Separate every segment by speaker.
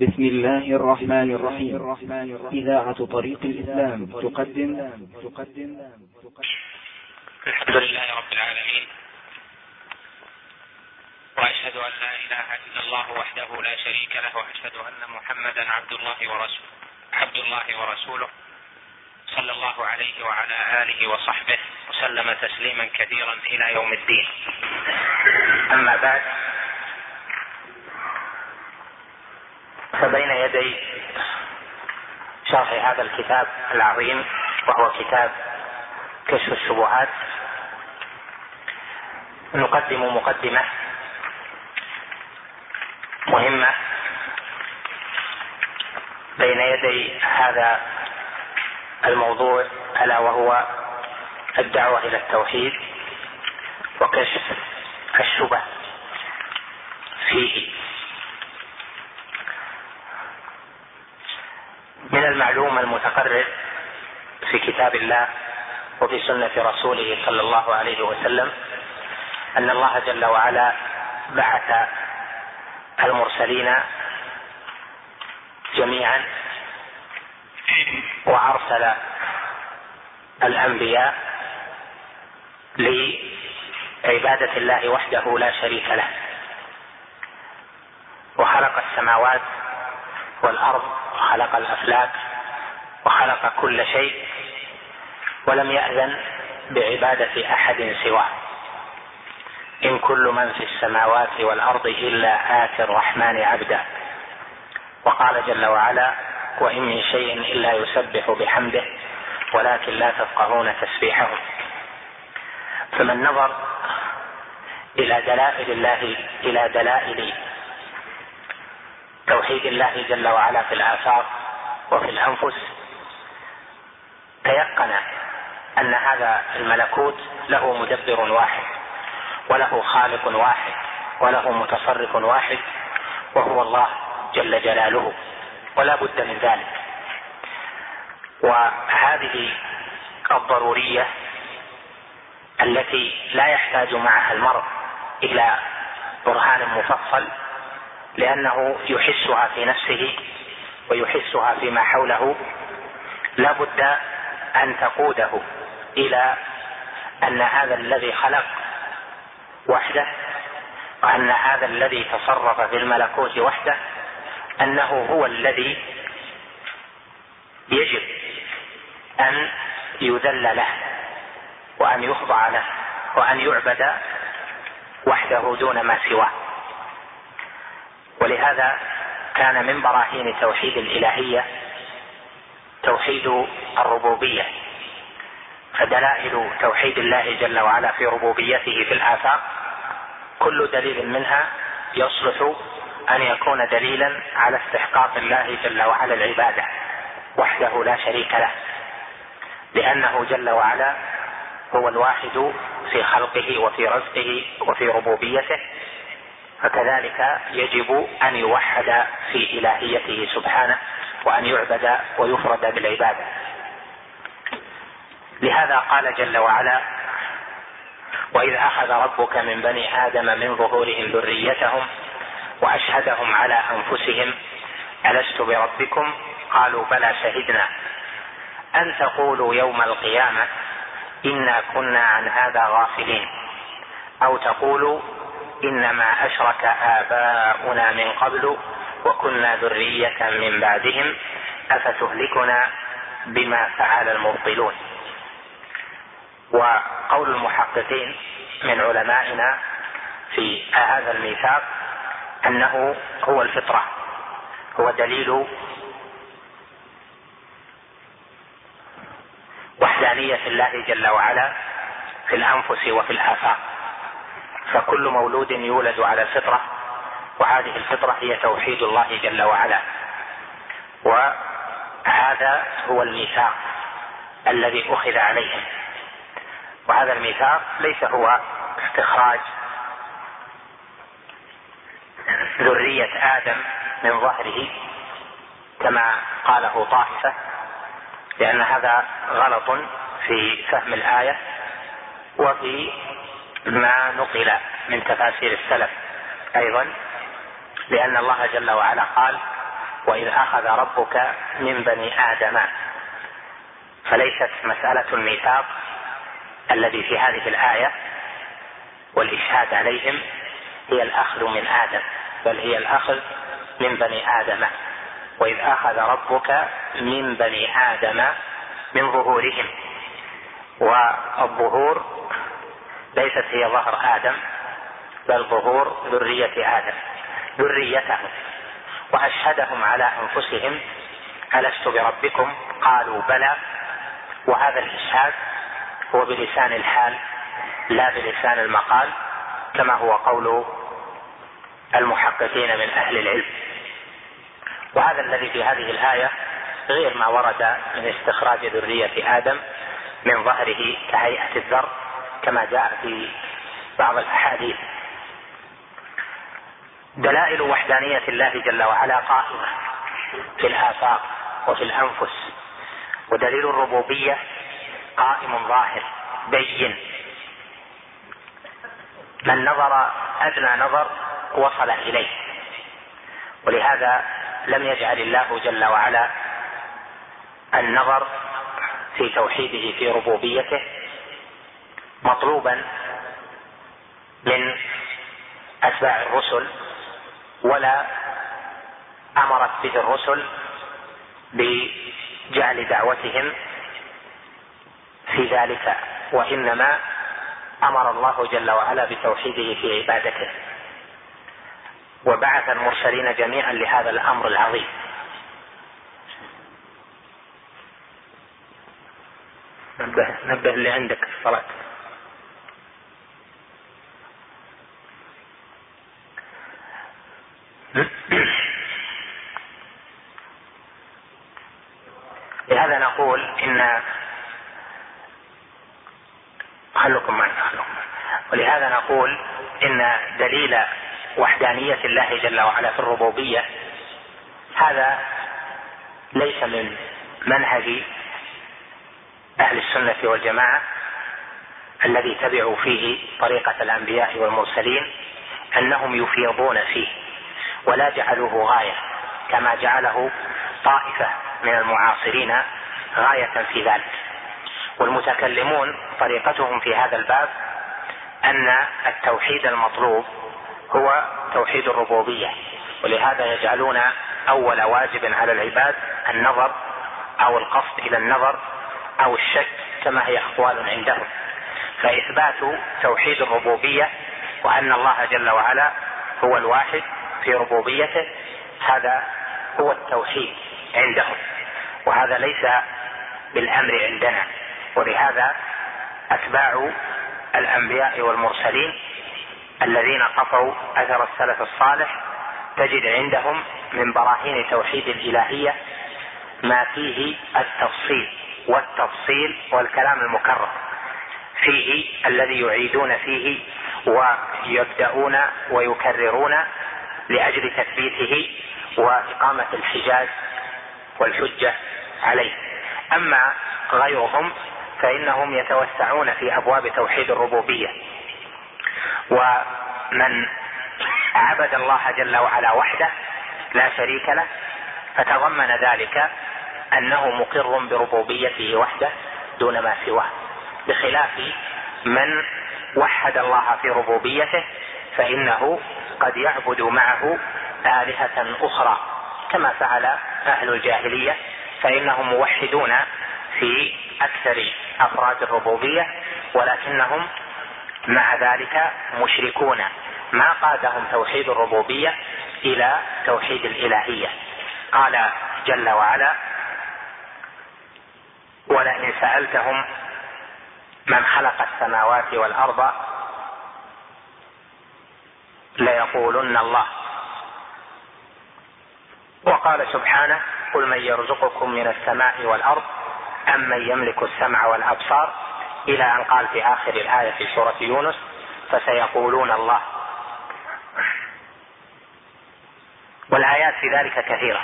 Speaker 1: بسم الله الرحمن الرحيم. إذاعة طريق الإسلام تقدم. تقدم.
Speaker 2: الحمد لله رب العالمين. وأشهد أن لا إله إلا الله وحده لا شريك له وأشهد أن محمدا عبد الله ورسوله عبد الله ورسوله. صلى الله عليه وعلى آله وصحبه وسلم تسليما كثيرا إلى يوم الدين. أما بعد فبين يدي شرح هذا الكتاب العظيم وهو كتاب كشف الشبهات. نقدم مقدمة مهمة بين يدي هذا الموضوع ألا وهو الدعوة إلى التوحيد وكشف الشبه فيه. من المعلوم المتقرر في كتاب الله وفي سنة رسوله صلى الله عليه وسلم أن الله جل وعلا بعث المرسلين جميعا وأرسل الأنبياء لعبادة الله وحده لا شريك له. وخلق السماوات والأرض وخلق الافلاك وخلق كل شيء ولم يأذن بعبادة أحد سواه. إن كل من في السماوات والأرض إلا اتي الرحمن عبدا. وقال جل وعلا وإن من شيء إلا يسبح بحمده ولكن لا تفقهون تسبيحهم فمن نظر إلى دلائل الله إلى دلائل توحيد الله جل وعلا في الآفاق وفي الأنفس تيقن أن هذا الملكوت له مدبر واحد وله خالق واحد وله متصرف واحد وهو الله جل جلاله ولا بد من ذلك. وهذه الضرورية التي لا يحتاج معها المرء إلى برهان مفصل لأنه يحسها في نفسه ويحسها فيما حوله. لا بد أن تقوده إلى أن هذا الذي خلق وحده وأن هذا الذي تصرف في الملكوت وحده أنه هو الذي يجب أن يذل له وأن يخضع له وأن يعبد وحده دون ما سواه. ولهذا كان من براهين توحيد الإلهية توحيد الربوبية فدلائل توحيد الله جل وعلا في ربوبيته في الافاق كل دليل منها يصلح أن يكون دليلا على استحقاق الله جل وعلا العبادة وحده لا شريك له لأنه جل وعلا هو الواحد في خلقه وفي رزقه وفي ربوبيته فكذلك يجب أن يوحد في إلهيته سبحانه وأن يعبد ويفرد بالعبادة. لهذا قال جل وعلا وإذ أخذ ربك من بني آدم من ظهورهم ذريتهم وأشهدهم على أنفسهم ألست بربكم؟ قالوا بلى شهدنا. أن تقولوا يوم القيامة إنا كنا عن هذا غافلين. أو تقولوا إنما أشرك آباؤنا من قبل وكنا ذرية من بعدهم. أفتهلكنا بما فعل المبطلون؟ وقول المحققين من علمائنا في هذا الميثاق أنه هو الفطرة هو دليل وحدانية الله جل وعلا في الأنفس وفي الآفاق. فكل مولود يولد على الفطرة وهذه الفطرة هي توحيد الله جل وعلا. وهذا هو الميثاق الذي أخذ عليهم وهذا الميثاق ليس هو استخراج ذرية آدم من ظهره كما قاله طائفة لأن هذا غلط في فهم الآية وفي ما نقل من تفاسير السلف أيضا لأن الله جل وعلا قال وإذ أخذ ربك من بني آدم فليست مسألة الميثاق الذي في هذه الآية والإشهاد عليهم هي الأخذ من آدم بل هي الأخذ من بني آدم. وإذ أخذ ربك من بني آدم من ظهورهم والظهور ليست هي ظهر آدم بل ظهور ذرية آدم ذريتهم. وأشهدهم على أنفسهم ألست بربكم؟ قالوا بلى. وهذا الإشهاد هو بلسان الحال لا بلسان المقال كما هو قول المحققين من أهل العلم. وهذا الذي في هذه الآية غير ما ورد من استخراج ذرية آدم من ظهره كهيئة الذر. كما جاء في بعض الأحاديث. دلائل وحدانية الله جل وعلا قائمة في الافاق وفي الأنفس ودليل الربوبية قائم ظاهر بين. من نظر أدنى نظر وصل إليه. ولهذا لم يجعل الله جل وعلا النظر في توحيده في ربوبيته مطلوبا من أتباع الرسل ولا أمرت به الرسل بجعل دعوتهم في ذلك وإنما أمر الله جل وعلا بتوحيده في عبادته. وبعث المرسلين جميعا لهذا الأمر العظيم. نبه نبه اللي عندك في الصلاه لهذا نقول إن خلكم معي خلكم ولهذا نقول إن دليل وحدانية الله جل وعلا في الربوبية هذا ليس من منهج أهل السنة والجماعة الذي تبعوا فيه طريقة الأنبياء والمرسلين أنهم يفيضون فيه ولا جعلوه غاية كما جعله طائفة من المعاصرين غاية في ذلك. والمتكلمون طريقتهم في هذا الباب أن التوحيد المطلوب هو توحيد الربوبية ولهذا يجعلون أول واجب على العباد النظر أو القصد إلى النظر أو الشك كما هي أقوال عندهم. فإثبات توحيد الربوبية وأن الله جل وعلا هو الواحد في ربوبيته هذا هو التوحيد. عندهم. وهذا ليس بالأمر عندنا. ولهذا أتباع الأنبياء والمرسلين الذين قفوا أثر السلف الصالح تجد عندهم من براهين توحيد الإلهية ما فيه التفصيل والتفصيل والكلام المكرر. فيه الذي يعيدون فيه ويبدأون ويكررون لأجل تثبيته وإقامة الحجاج والحجة عليه. أما غيرهم فإنهم يتوسعون في أبواب توحيد الربوبية. ومن عبد الله جل وعلا وحده لا شريك له فتضمن ذلك أنه مقر بربوبيته وحده دون ما سواه. بخلاف من وحد الله في ربوبيته فإنه قد يعبد معه آلهة أخرى. كما فعل أهل الجاهلية فإنهم موحدون في أكثر أفراد الربوبية ولكنهم مع ذلك مشركون. ما قادهم توحيد الربوبية إلى توحيد الإلهية. قال جل وعلا ولئن سألتهم من خلق السماوات والأرض ليقولن الله وقال سبحانه قل من يرزقكم من السماء والأرض أم من يملك السمع والأبصار إلى أن قال في آخر الآية في سورة يونس فسيقولون الله. والآيات في ذلك كثيرة.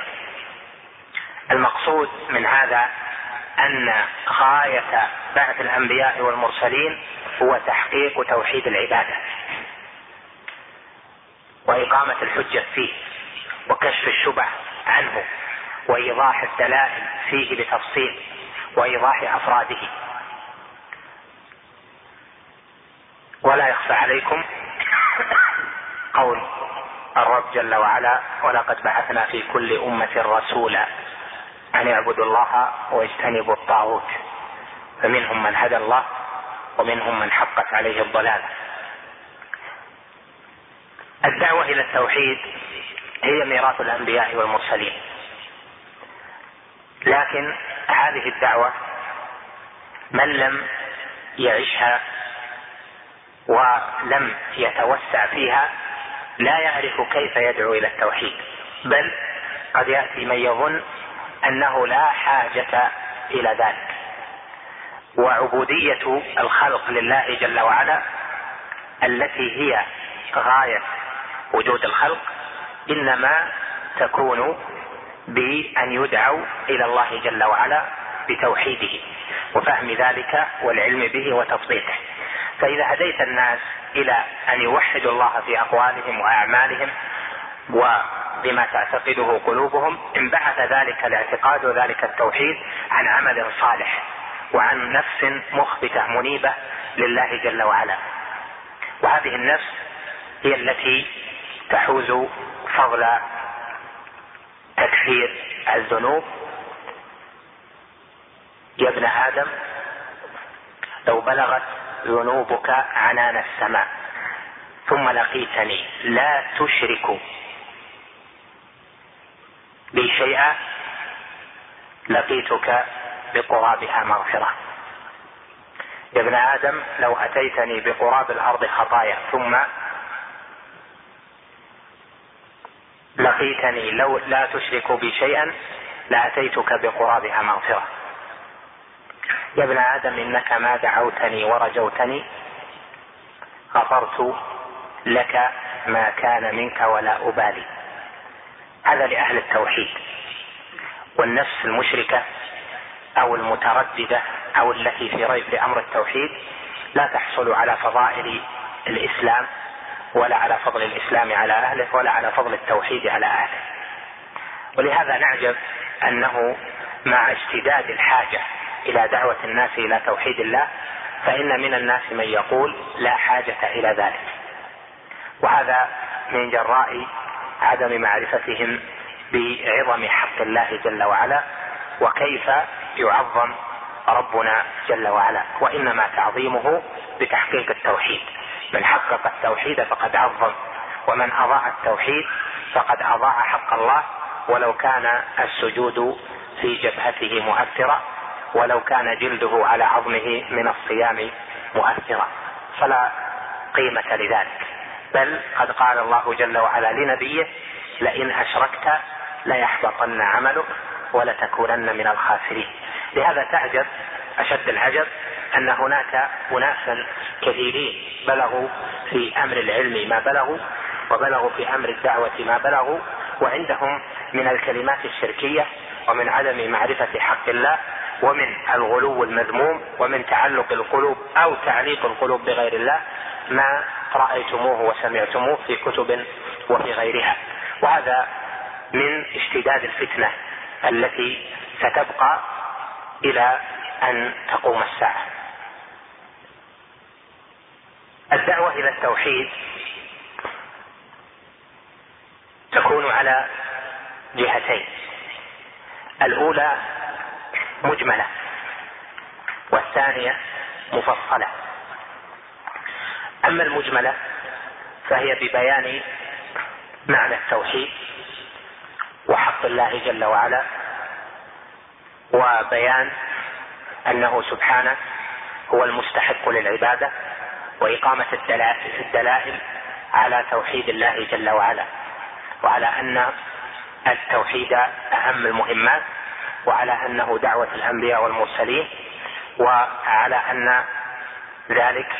Speaker 2: المقصود من هذا أن غاية بعث الأنبياء والمرسلين هو تحقيق توحيد العبادة وإقامة الحجة فيه وكشف الشبه عنه وإيضاح الدلائل فيه بتفصيل وإيضاح أفراده. ولا يخفى عليكم قول الرب جل وعلا ولقد بعثنا في كل أمة رسولا أن اعبدوا الله واجتنبوا الطاغوت فمنهم من هدى الله ومنهم من حقت عليه الضلالة. الدعوة إلى التوحيد هي ميراث الأنبياء والمرسلين. لكن هذه الدعوة من لم يعشها ولم يتوسع فيها لا يعرف كيف يدعو إلى التوحيد. بل قد يأتي من يظن أنه لا حاجة إلى ذلك. وعبودية الخلق لله جل وعلا التي هي غاية وجود الخلق إنما تكون بأن يدعوا إلى الله جل وعلا بتوحيده وفهم ذلك والعلم به وتطبيقه فإذا هديت الناس إلى أن يوحدوا الله في أقوالهم وأعمالهم وبما تعتقده قلوبهم انبعث ذلك الاعتقاد وذلك التوحيد عن عمل صالح وعن نفس مخبتة منيبة لله جل وعلا. وهذه النفس هي التي تحوز فضل تكفير الذنوب. يا ابن آدم لو بلغت ذنوبك عنان السماء ثم لقيتني لا تشرك بي شيئا لقيتك بقرابها مغفرة. يا ابن آدم لو أتيتني بقراب الأرض خطايا ثم لقيتني لو لا تشرك بي شيئا لأتيتك بقرابها مغفرة. يا ابن آدم إنك ما دعوتني ورجوتني غفرت لك ما كان منك ولا أبالي. هذا لأهل التوحيد والنفس المشركة أو المترددة أو التي في ريب لأمر التوحيد لا تحصل على فضائل الإسلام ولا على فضل الإسلام على أهله ولا على فضل التوحيد على أهله. ولهذا نعجب أنه مع اشتداد الحاجة إلى دعوة الناس إلى توحيد الله فإن من الناس من يقول لا حاجة إلى ذلك. وهذا من جراء عدم معرفتهم بعظم حق الله جل وعلا وكيف يعظم ربنا جل وعلا. وإنما تعظيمه بتحقيق التوحيد. من حقق التوحيد فقد عظم. ومن اضاع التوحيد فقد اضاع حق الله ولو كان السجود في جبهته مؤثرا ولو كان جلده على عظمه من الصيام مؤثرا فلا قيمة لذلك. بل قد قال الله جل وعلا لنبيه لئن أشركت ليحبطن عملك ولتكونن من الخاسرين. لهذا تعجب أشد العجب أن هناك أناسا كثيرين بلغوا في أمر العلم ما بلغوا وبلغوا في أمر الدعوة ما بلغوا وعندهم من الكلمات الشركية ومن عدم معرفة حق الله ومن الغلو المذموم ومن تعلق القلوب أو تعليق القلوب بغير الله ما رأيتموه وسمعتموه في كتب وفي غيرها. وهذا من اشتداد الفتنة التي ستبقى إلى أن تقوم الساعة الدعوه إلى التوحيد تكون على جهتين. الأولى مجملة والثانية مفصلة. أما المجملة فهي ببيان معنى التوحيد وحق الله جل وعلا وبيان أنه سبحانه هو المستحق للعبادة وإقامة الدلائل على توحيد الله جل وعلا وعلى أن التوحيد أهم المهمات وعلى أنه دعوة الأنبياء والمرسلين وعلى أن ذلك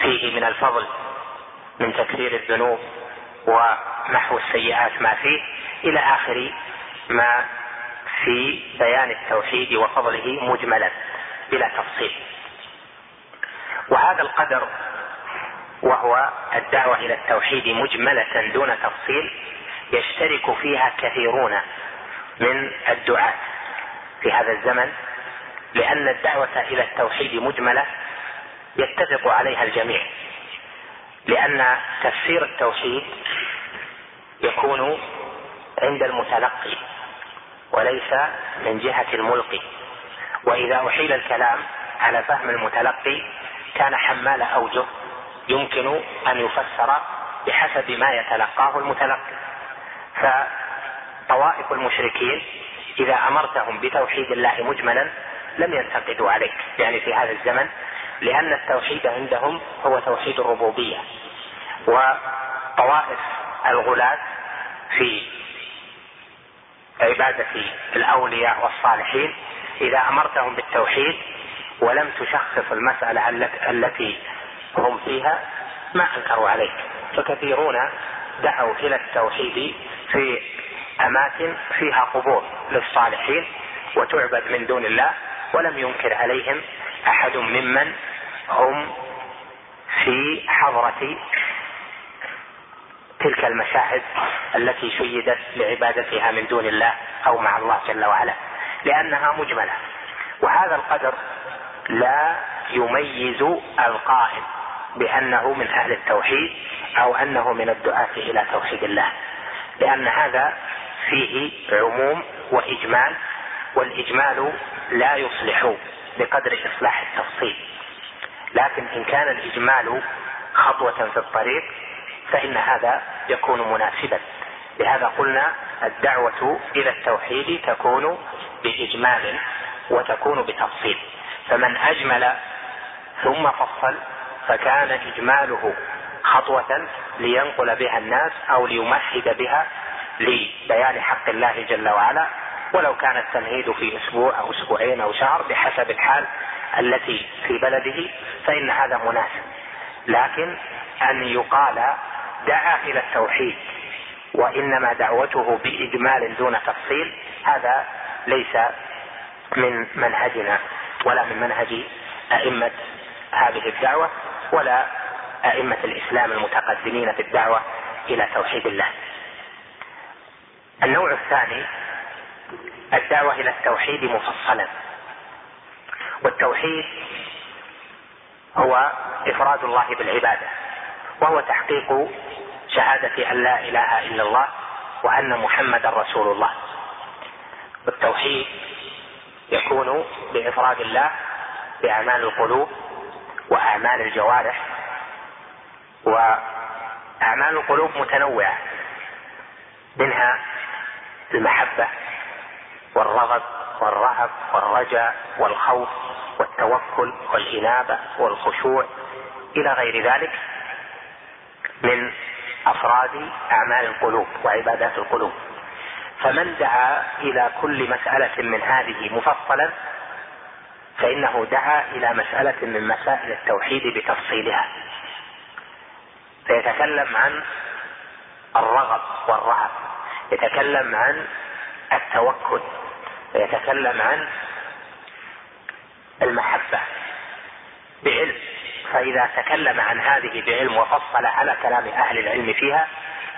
Speaker 2: فيه من الفضل من تكثير الذنوب ومحو السيئات ما فيه إلى آخر ما في بيان التوحيد وفضله مجملا بلا تفصيل. وهذا القدر وهو الدعوة إلى التوحيد مجملة دون تفصيل يشترك فيها كثيرون من الدعاة في هذا الزمن لأن الدعوة إلى التوحيد مجملة يتفق عليها الجميع لأن تفسير التوحيد يكون عند المتلقي وليس من جهة الملقي. وإذا أحيل الكلام على فهم المتلقي كان حمال أوجه يمكن أن يفسر بحسب ما يتلقاه المتلقي. فطوائف المشركين إذا أمرتهم بتوحيد الله مجملا لم ينتقدوا عليك يعني في هذا الزمن لأن التوحيد عندهم هو توحيد الربوبية. وطوائف الغلاة في عبادة الأولياء والصالحين إذا أمرتهم بالتوحيد ولم تشخص المسألة التي هم فيها ما أنكروا عليك. فكثيرون دعوا إلى التوحيد في أماكن فيها قبور للصالحين وتعبد من دون الله ولم ينكر عليهم أحد ممن هم في حضرة تلك المشاهد التي شيدت لعبادتها من دون الله أو مع الله جل وعلا لأنها مجملة. وهذا القدر لا يميز القائل بأنه من أهل التوحيد أو أنه من الدعاة إلى توحيد الله لأن هذا فيه عموم وإجمال والإجمال لا يصلح بقدر إصلاح التفصيل. لكن إن كان الإجمال خطوة في الطريق فإن هذا يكون مناسبا. لهذا قلنا الدعوة إلى التوحيد تكون بإجمال وتكون بتفصيل. فمن أجمل ثم فصل فكان إجماله خطوة لينقل بها الناس أو ليمهد بها لبيان حق الله جل وعلا. ولو كان التمهيد في أسبوع أو أسبوعين أو شهر بحسب الحال التي في بلده فإن هذا مناسب. لكن أن يقال دعا إلى التوحيد وإنما دعوته بإجمال دون تفصيل هذا ليس من منهجنا. ولا من منهج أئمة هذه الدعوة ولا أئمة الإسلام المتقدمين في الدعوة إلى توحيد الله. النوع الثاني الدعوة إلى التوحيد مفصلا. والتوحيد هو إفراد الله بالعبادة وهو تحقيق شهادة أن لا إله إلا الله وأن محمدا رسول الله والتوحيد يكون بإفراد الله بأعمال القلوب وأعمال الجوارح. وأعمال القلوب متنوعة منها المحبة والرغب والرهب والرجاء والخوف والتوكل والإنابة والخشوع إلى غير ذلك من أفراد أعمال القلوب وعبادات القلوب. فمن دعا إلى كل مسألة من هذه مفصلا فإنه دعا إلى مسألة من مسائل التوحيد بتفصيلها. فيتكلم عن الرغب والرهب يتكلم عن التوكل ويتكلم عن المحبة بعلم. فإذا تكلم عن هذه بعلم وفصل على كلام أهل العلم فيها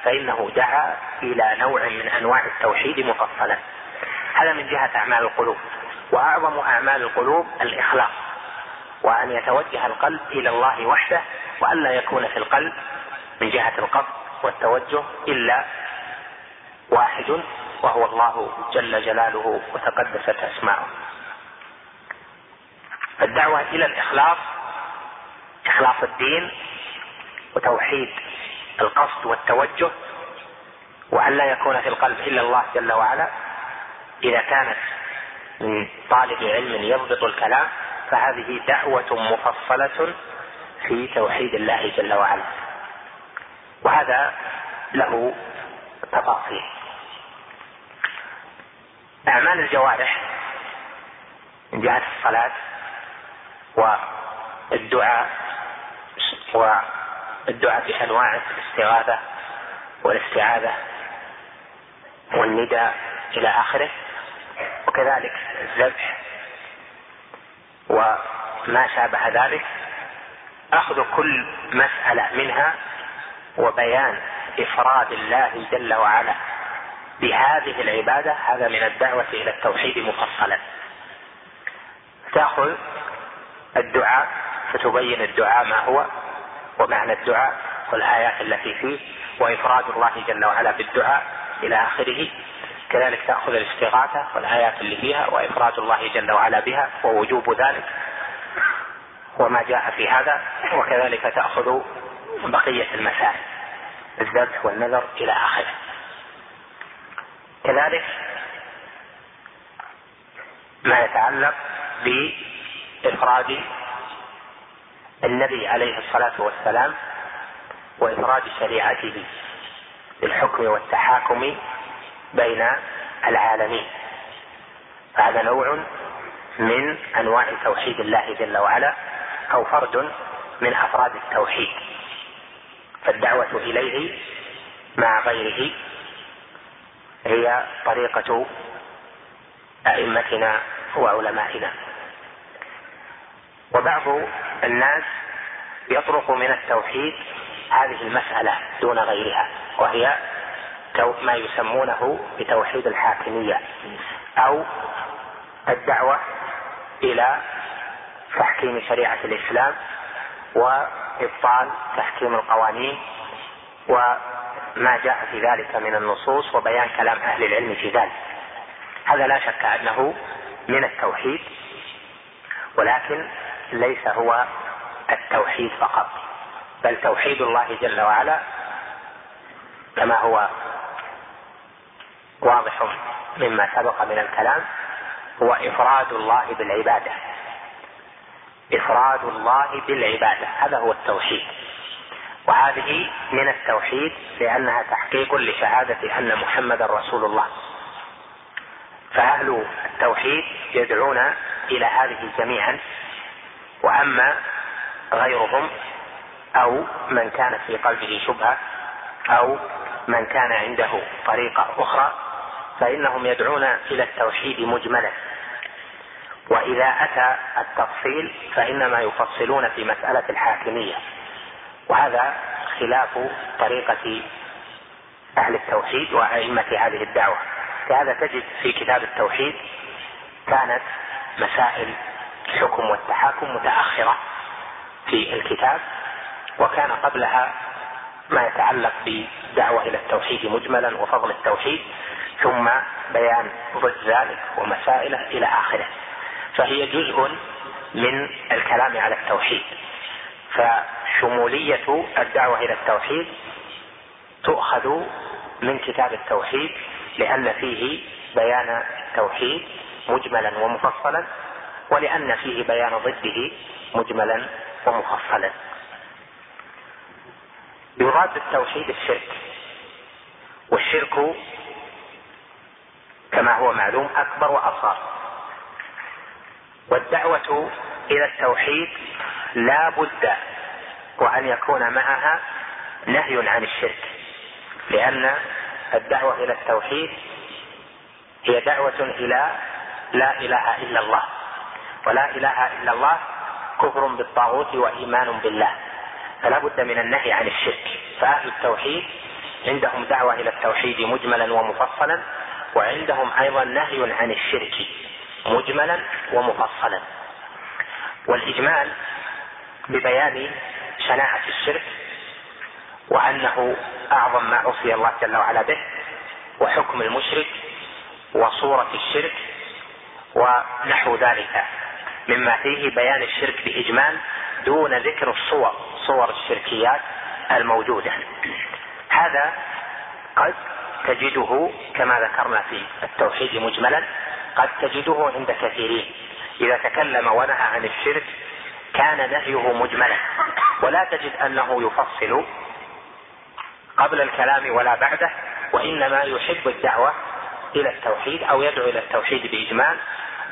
Speaker 2: فإنه دعا إلى نوع من أنواع التوحيد مفصلا. هذا من جهة أعمال القلوب وأعظم أعمال القلوب الإخلاص وأن يتوجه القلب إلى الله وحده وألا يكون في القلب من جهة القصد والتوجه إلا واحد وهو الله جل جلاله وتقدست أسماؤه. الدعوة إلى الإخلاص إخلاص الدين وتوحيد القصد والتوجه وأن لا يكون في القلب إلا الله جل وعلا. إذا كانت من طالب علم يضبط الكلام فهذه دعوة مفصلة في توحيد الله جل وعلا. وهذا له تفاصيل. أعمال الجوارح من جهة الصلاة والدعاء والدعاء بانواع الاستغاثة والاستعاذة والنداء إلى آخره. وكذلك الذبح. وما شابه ذلك أخذ كل مسألة منها وبيان إفراد الله جل وعلا بهذه العبادة. هذا من الدعوة إلى التوحيد مفصلا. تأخذ الدعاء فتبين الدعاء ما هو. ومعنى الدعاء والآيات التي فيه وإفراد الله جل وعلا بالدعاء إلى آخره. كذلك تأخذ الاستغاثه والآيات اللي فيها وإفراد الله جل وعلا بها ووجوب ذلك وما جاء في هذا وكذلك تأخذ بقية المسائل الذبح والنذر إلى آخره. كذلك ما يتعلق بإفراد النبي عليه الصلاة والسلام وإفراد شريعته بالحكم والتحاكم بين العالمين. هذا نوع من أنواع توحيد الله جل وعلا أو فرد من أفراد التوحيد. فالدعوة إليه مع غيره هي طريقة أئمتنا وعلمائنا. وبعض الناس يطرق من التوحيد هذه المسألة دون غيرها وهي ما يسمونه بتوحيد الحاكمية أو الدعوة إلى تحكيم شريعة الإسلام وإبطال تحكيم القوانين وما جاء في ذلك من النصوص وبيان كلام أهل العلم في ذلك. هذا لا شك أنه من التوحيد ولكن ليس هو التوحيد فقط بل توحيد الله جل وعلا كما هو واضح مما سبق من الكلام هو إفراد الله بالعبادة. إفراد الله بالعبادة هذا هو التوحيد. وهذه من التوحيد لأنها تحقيق لشهادة أن محمدا رسول الله. فأهل التوحيد يدعون إلى هذه جميعا. وأما غيرهم أو من كان في قلبه شبهة أو من كان عنده طريقة أخرى فإنهم يدعون إلى التوحيد مجملا. وإذا أتى التفصيل فإنما يفصلون في مسألة الحاكمية. وهذا خلاف طريقة أهل التوحيد وأئمة هذه الدعوة. لهذا تجد في كتاب التوحيد كانت مسائل الحكم والتحاكم متأخرة في الكتاب وكان قبلها ما يتعلق بالدعوة إلى التوحيد مجملا وفضل التوحيد ثم بيان ضد ذلك ومسائله إلى آخره. فهي جزء من الكلام على التوحيد. فشمولية الدعوة إلى التوحيد تؤخذ من كتاب التوحيد لأن فيه بيان التوحيد مجملا ومفصلا ولأن فيه بيان ضده مجملا ومفصلا. يراد بالتوحيد الشرك والشرك كما هو معلوم أكبر وأصغر. والدعوة إلى التوحيد لا بد وأن يكون معها نهي عن الشرك لأن الدعوة إلى التوحيد هي دعوة إلى لا إله إلا الله. ولا إله إلا الله كفر بالطاغوت وإيمان بالله. فلا بد من النهي عن الشرك. فأهل التوحيد عندهم دعوة إلى التوحيد مجملا ومفصلا وعندهم أيضا نهي عن الشرك مجملا ومفصلا. والإجمال ببيان شناعة الشرك وأنه أعظم ما عصي الله جل وعلا به وحكم المشرك وصورة الشرك ونحو ذلك. مما فيه بيان الشرك بإجمال دون ذكر الصور صور الشركيات الموجودة. هذا قد تجده كما ذكرنا في التوحيد مجملا قد تجده عند كثيرين. إذا تكلم ونهى عن الشرك كان نهيه مجملا. ولا تجد أنه يفصل قبل الكلام ولا بعده وإنما يحب الدعوة إلى التوحيد أو يدعو إلى التوحيد بإجمال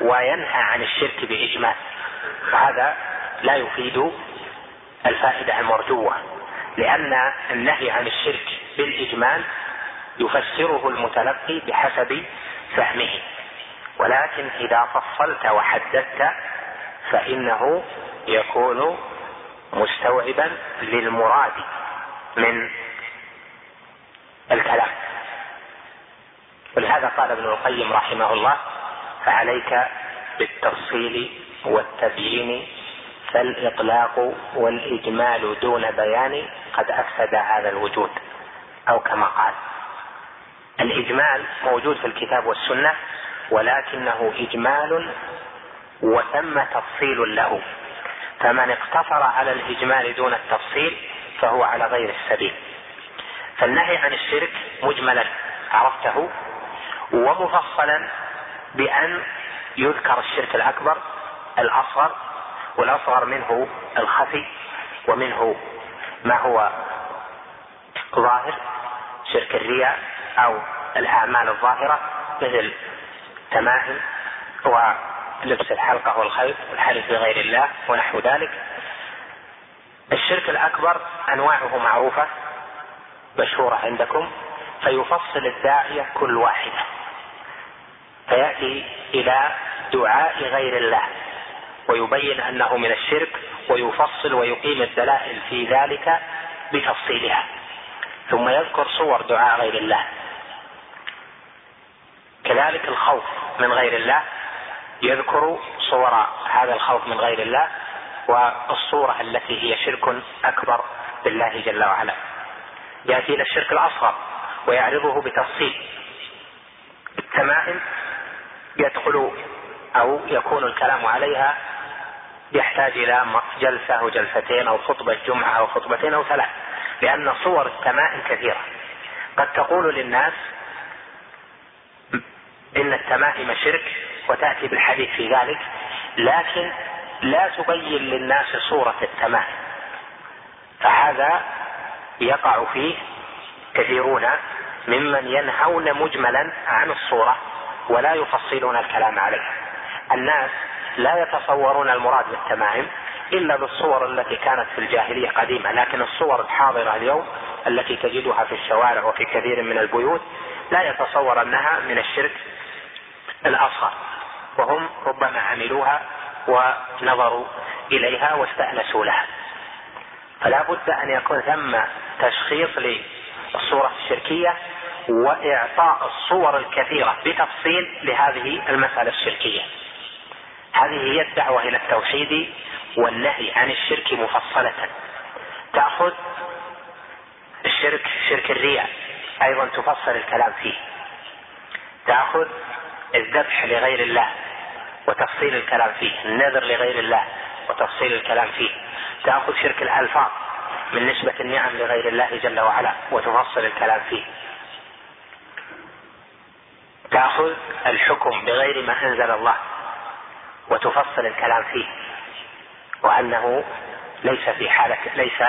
Speaker 2: وينهى عن الشرك باجمال وهذا لا يفيد الفائدة المرجوة لأن النهي عن الشرك بالاجمال يفسره المتلقي بحسب فهمه. ولكن إذا فصلت وحددت فإنه يكون مستوعبا للمراد من الكلام. ولهذا قال ابن القيم رحمه الله فعليك بالتفصيل والتبيين فالإطلاق والإجمال دون بيان قد أفسد هذا الوجود أو كما قال. الإجمال موجود في الكتاب والسنة ولكنه إجمال وثم تفصيل له. فمن اقتصر على الإجمال دون التفصيل فهو على غير السبيل. فالنهي عن الشرك مجملا عرفته؟ ومفصلا بأن يذكر الشرك الأكبر الأصغر والأصغر منه الخفي ومنه ما هو ظاهر شرك الرياء أو الأعمال الظاهرة مثل تماهي ولبس الحلقة والخيط والحلف بغير الله ونحو ذلك. الشرك الأكبر أنواعه معروفة مشهورة عندكم فيفصل الداعية كل واحدة. فيأتي إلى دعاء غير الله ويبين أنه من الشرك ويفصل ويقيم الدلائل في ذلك بتفصيلها. ثم يذكر صور دعاء غير الله. كذلك الخوف من غير الله يذكر صور هذا الخوف من غير الله والصورة التي هي شرك أكبر بالله جل وعلا. يأتي إلى الشرك الأصغر ويعرضه بتفصيل. التمائم يدخل أو يكون الكلام عليها يحتاج إلى جلسة أو جلستين أو خطبة جمعة أو خطبتين أو ثلاث لأن صور التمائم كثيرة. قد تقول للناس إن التمائم شرك وتأتي بالحديث في ذلك لكن لا تبين للناس صورة التمائم فهذا يقع فيه كثيرون ممن ينهون مجملا عن الصورة. ولا يفصلون الكلام عليه. الناس لا يتصورون المراد بالتمائم إلا بالصور التي كانت في الجاهلية قديمة لكن الصور الحاضرة اليوم التي تجدها في الشوارع وفي كثير من البيوت لا يتصور انها من الشرك الأصغر وهم ربما عملوها ونظروا إليها واستأنسوا لها. فلا بد أن يكون ثم تشخيص للصوره الشركية وإعطاء الصور الكثيرة بتفصيل لهذه المسألة الشركية. هذه هي الدعوة إلى التوحيد والنهي عن الشرك مفصلة. تأخذ الشرك شرك الرياء أيضا تفصل الكلام فيه. تأخذ الذبح لغير الله وتفصيل الكلام فيه. النذر لغير الله وتفصيل الكلام فيه. تأخذ شرك الألفاظ من نسبة النعم لغير الله جل وعلا وتفصل الكلام فيه. تأخذ الحكم بغير ما أنزل الله وتفصل الكلام فيه وأنه ليس في حالة ليس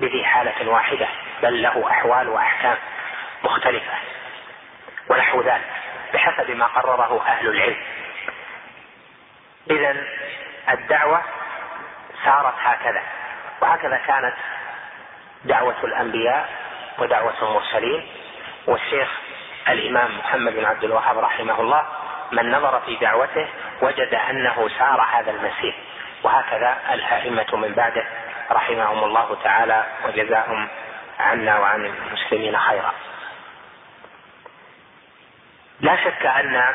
Speaker 2: بذي حالة واحدة بل له أحوال وأحكام مختلفة. ونحو ذلك بحسب ما قرره أهل العلم. اذا الدعوة سارت هكذا وهكذا كانت دعوة الأنبياء ودعوة المرسلين والشيخ الإمام محمد بن عبد الوهاب رحمه الله من نظر في دعوته وجد أنه سار هذا المسير. وهكذا الأئمة من بعده رحمهم الله تعالى وجزاهم عنا وعن المسلمين خيرا. لا شك أن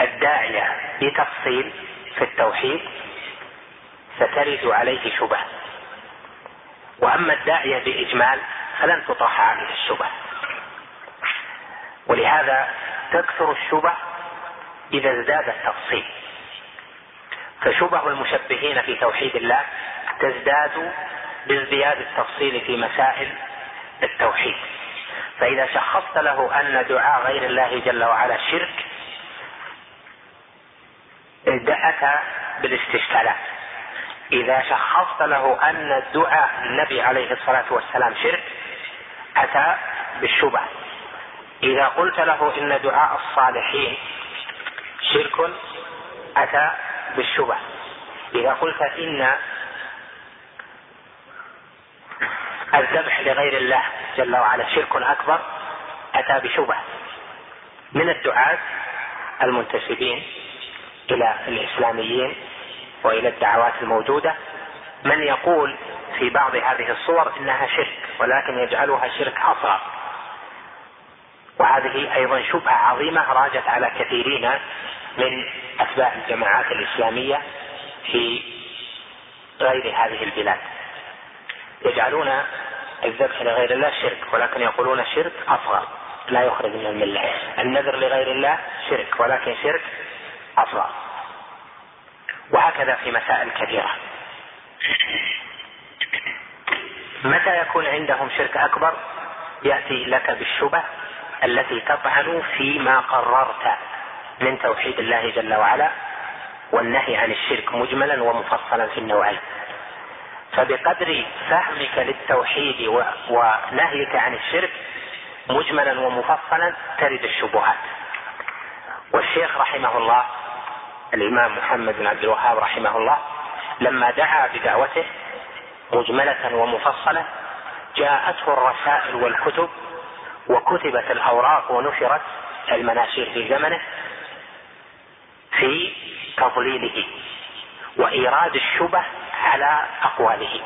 Speaker 2: الداعيه بتفصيل في التوحيد سترد عليه شبه وأما الداعيه بإجمال فلن تطرح عليه الشبه ولهذا تكثر الشبه إذا ازداد التفصيل. فشبه المشبهين في توحيد الله تزداد بازدياد التفصيل في مسائل التوحيد. فإذا شخصت له أن دعاء غير الله جل وعلا شرك اتى بالاستشكالات. إذا شخصت له أن دعاء النبي عليه الصلاة والسلام شرك أتى بالشبه. إذا قلت له إن دعاء الصالحين شرك أتى بالشبه. إذا قلت إن الذبح لغير الله جل وعلا شرك أكبر أتى بشبه. من الدعاة المنتسبين إلى الإسلاميين وإلى الدعوات الموجودة. من يقول في بعض هذه الصور إنها شرك ولكن يجعلها شرك أصغر. وهذه أيضا شبهة عظيمة راجت على كثيرين من أتباع الجماعات الإسلامية في غير هذه البلاد. يجعلون الذبح لغير الله شرك ولكن يقولون شرك أصغر لا يخرج من الملة. النذر لغير الله شرك ولكن شرك أصغر. وهكذا في مسائل كثيرة. متى يكون عندهم شرك أكبر؟ يأتي لك بالشبه التي تطعن فيما قررت من توحيد الله جل وعلا والنهي عن الشرك مجملا ومفصلا في النوعين. فبقدر فهمك للتوحيد ونهيك عن الشرك مجملا ومفصلا ترد الشبهات. والشيخ رحمه الله الإمام محمد بن عبد الوهاب رحمه الله لما دعا بدعوته مجملة ومفصلة جاءته الرسائل والكتب وكتبت الأوراق ونشرت المناشير في زمنه في تضليله وإيراد الشبه على أقواله.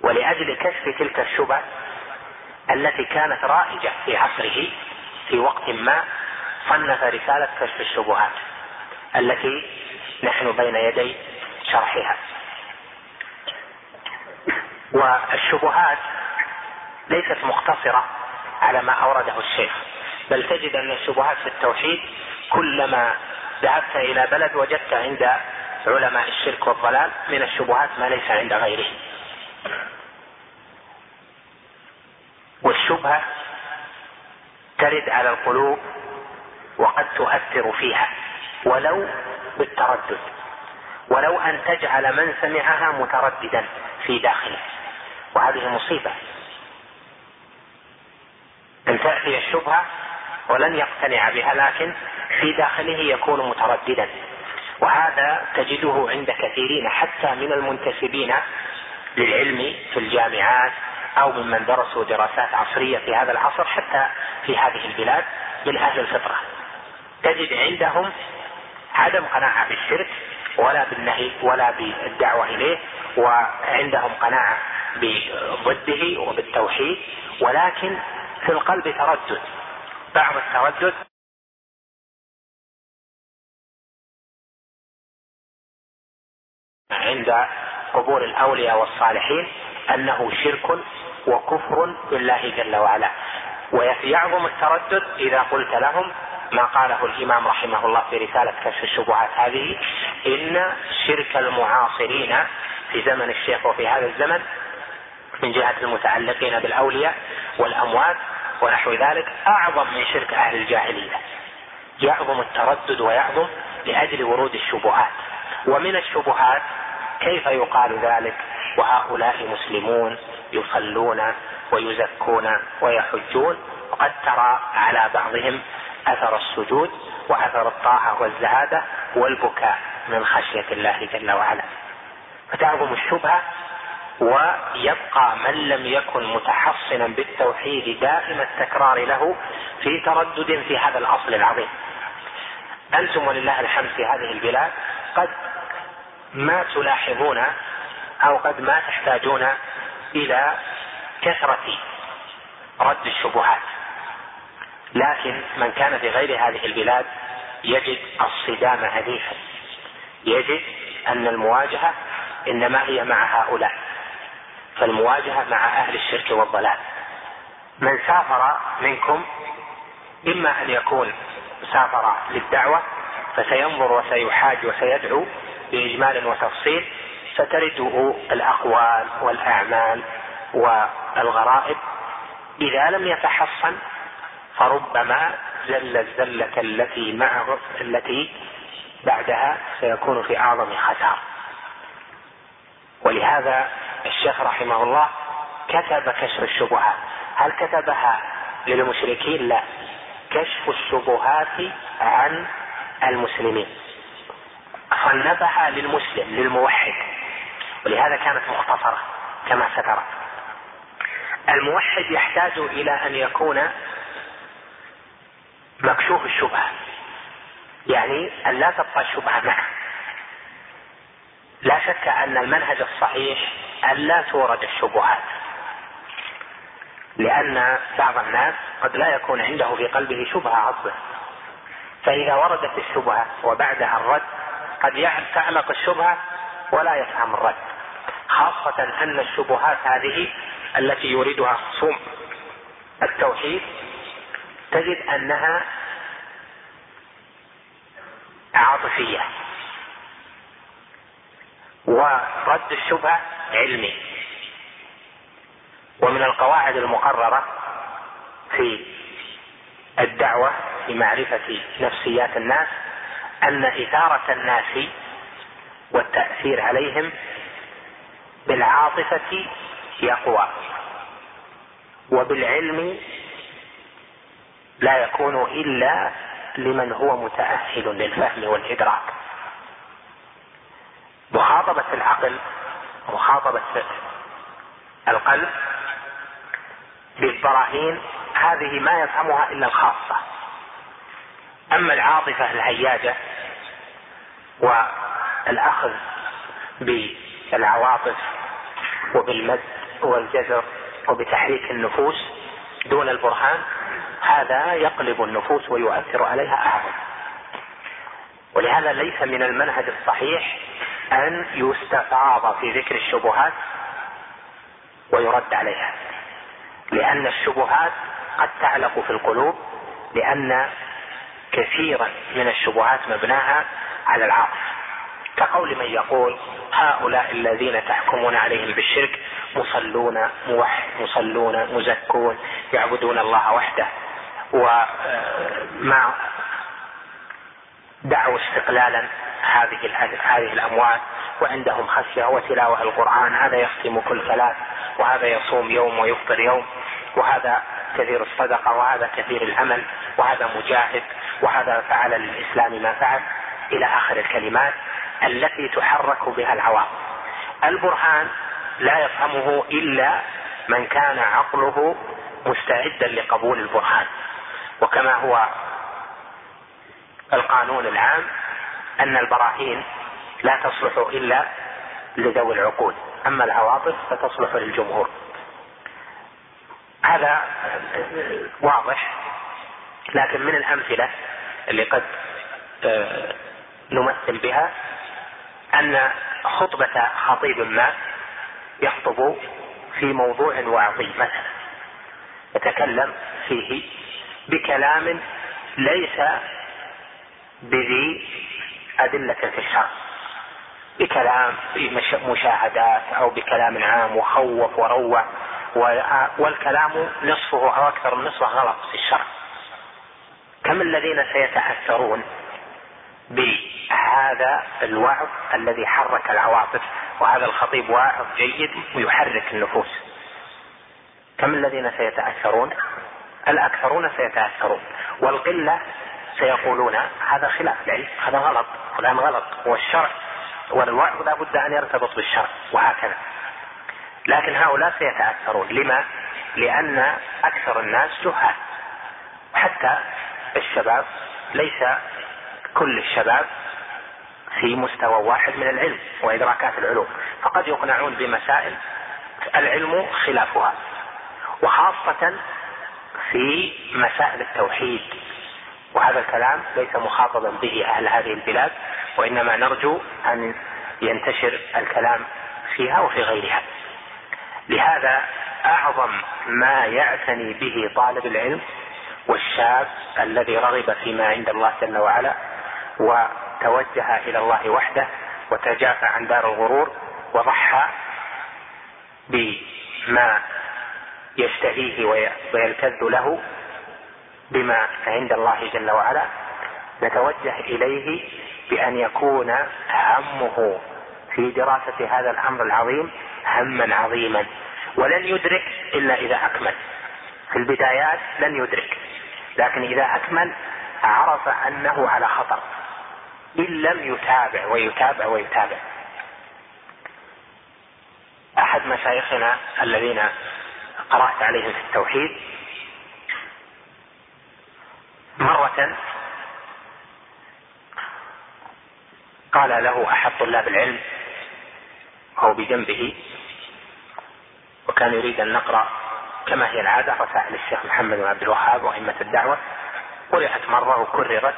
Speaker 2: ولأجل كشف تلك الشبه التي كانت رائجة في عصره في وقت ما صنف رسالة كشف الشبهات التي نحن بين يدي شرحها. والشبهات ليست مقتصرة على ما أورده الشيخ بل تجد أن الشبهات في التوحيد كلما ذهبت إلى بلد وجدت عند علماء الشرك والضلال من الشبهات ما ليس عند غيره. والشبهة ترد على القلوب وقد تؤثر فيها ولو بالتردد ولو أن تجعل من سمعها مترددا في داخله. وهذه مصيبة. ان تاتي الشبهه ولن يقتنع بها لكن في داخله يكون مترددا. وهذا تجده عند كثيرين حتى من المنتسبين للعلم في الجامعات أو ممن درسوا دراسات عصرية في هذا العصر حتى في هذه البلاد من أهل الفطرة. تجد عندهم عدم قناعة بالشرك ولا بالنهي ولا بالدعوة إليه وعندهم قناعة بضده وبالتوحيد ولكن في القلب تردد. بعض التردد عند قبور الأولياء والصالحين أنه شرك وكفر بالله جل وعلا. ويعظم التردد إذا قلت لهم ما قاله الإمام رحمه الله في رسالة كشف الشبهات هذه إن شرك المعاصرين في زمن الشيخ وفي هذا الزمن من جهة المتعلقين بالأولياء والأموات ونحو ذلك أعظم من شرك أهل الجاهلية. يعظم التردد ويعظم لأجل ورود الشبهات. ومن الشبهات كيف يقال ذلك؟ وهؤلاء مسلمون يصلون ويزكون ويحجون. وقد ترى على بعضهم أثر السجود وأثر الطاعة والزهادة والبكاء من خشية الله جل وعلا. فتعظم الشبهة ويبقى من لم يكن متحصنا بالتوحيد دائم التكرار له في تردد في هذا الأصل العظيم. أنتم ولله الحمد في هذه البلاد قد ما تلاحظون أو قد ما تحتاجون إلى كثرة رد الشبهات. لكن من كان في غير هذه البلاد يجد الصدام هديفا يجد أن المواجهة إنما هي مع هؤلاء. فالمواجهة مع أهل الشرك والضلال. من سافر منكم إما أن يكون سافر للدعوة فسينظر وسيحاج وسيدعو بإجمال وتفصيل فترده الأقوال والأعمال والغرائب. إذا لم يتحصن فربما زل الزلة التي معه التي بعدها سيكون في أعظم خسارة. ولهذا الشيخ رحمه الله كتب كشف الشبهات. هل كتبها للمشركين؟ لا. كشف الشبهات عن المسلمين. صنفها للمسلم للموحد. ولهذا كانت مختصرة كما سترى. الموحد يحتاج إلى أن يكون مكشوف الشبهة. يعني أن لا تبقى الشبهة معه. لا شك أن المنهج الصحيح أن لا تورد الشبهات لأن بعض الناس قد لا يكون عنده في قلبه شبهة عصبه فإذا وردت الشبهة وبعدها الرد قد تعلق الشبهة ولا يفهم الرد. خاصة أن الشبهات هذه التي يريدها خصوم التوحيد تجد أنها عاطفية. ورد الشبهه علمي. ومن القواعد المقررة في الدعوة في معرفة نفسيات الناس أن إثارة الناس والتأثير عليهم بالعاطفة يقوى وبالعلم لا يكون إلا لمن هو متأهل للفهم والإدراك. مخاطبة العقل مخاطبة القلب بالبراهين هذه ما يفهمها إلا الخاصة. أما العاطفة الهياجة والأخذ بالعواطف وبالمد والجزر وبتحريك النفوس دون البرهان هذا يقلب النفوس ويؤثر عليها أعظم. ولهذا ليس من المنهج الصحيح أن يستفاض في ذكر الشبهات ويرد عليها. لأن الشبهات قد تعلق في القلوب لأن كثيرا من الشبهات مبناها على العاطفه كقول من يقول هؤلاء الذين تحكمون عليهم بالشرك مصلون موحد مصلون مزكون يعبدون الله وحده. ومع دعوا استقلالا هذه هذه الاموات وعندهم خشية وتلاوة القرآن هذا يختم كل ثلاث وهذا يصوم يوم ويفطر يوم وهذا كثير الصدقة وهذا كثير العمل وهذا مجاهد وهذا فعل للاسلام ما فعل إلى آخر الكلمات التي تحرك بها العواطف البرهان لا يفهمه إلا من كان عقله مستعدا لقبول البرهان. وكما هو القانون العام أن البراهين لا تصلح إلا لذوي العقول أما العواطف فتصلح للجمهور. هذا واضح لكن من الأمثلة اللي قد آه، نمثل بها أن خطبة خطيب ما يخطب في موضوع وعظي مثلا يتكلم فيه بكلام ليس بذي أدلة في الشرع. بكلام مشاهدات أو بكلام عام وخوف وروع والكلام نصفه أو أكثر من نصفه غلط في الشرع. كم الذين سيتأثرون بهذا الوعظ الذي حرك العواطف؟ وهذا الخطيب واعظ جيد ويحرك النفوس. كم الذين سيتأثرون؟ الأكثرون سيتأثرون. والقلة سيقولون هذا خلاف العلم هذا غلط. فلان غلط. والشرع والوعظ لا بد أن يرتبط بالشرع. وهكذا. لكن هؤلاء سيتأثرون. لما؟ لأن أكثر الناس جهال حتى الشباب ليس كل الشباب في مستوى واحد من العلم وإدراكات العلوم. فقد يقنعون بمسائل العلم خلافها. وخاصة في مسائل التوحيد. وهذا الكلام ليس مخاطبا به أهل هذه البلاد وإنما نرجو أن ينتشر الكلام فيها وفي غيرها. لهذا أعظم ما يعتني به طالب العلم والشاب الذي رغب فيما عند الله جل وعلا وتوجه إلى الله وحده وتجافى عن دار الغرور وضحى بما يشتهيه ويلتذ له بما عند الله جل وعلا نتوجه إليه بأن يكون همه في دراسة هذا الأمر العظيم هما عظيما. ولن يدرك إلا إذا أكمل. في البدايات لن يدرك لكن إذا أكمل عرف أنه على خطر. إن لم يتابع ويتابع ويتابع. أحد مشايخنا الذين قرأت عليهم في التوحيد مرة قال له أحد طلاب العلم أو بجنبه وكان يريد أن نقرأ كما هي العادة رسائل الشيخ محمد بن عبد الوهاب وأئمة الدعوة. قرأت مرة وكررت.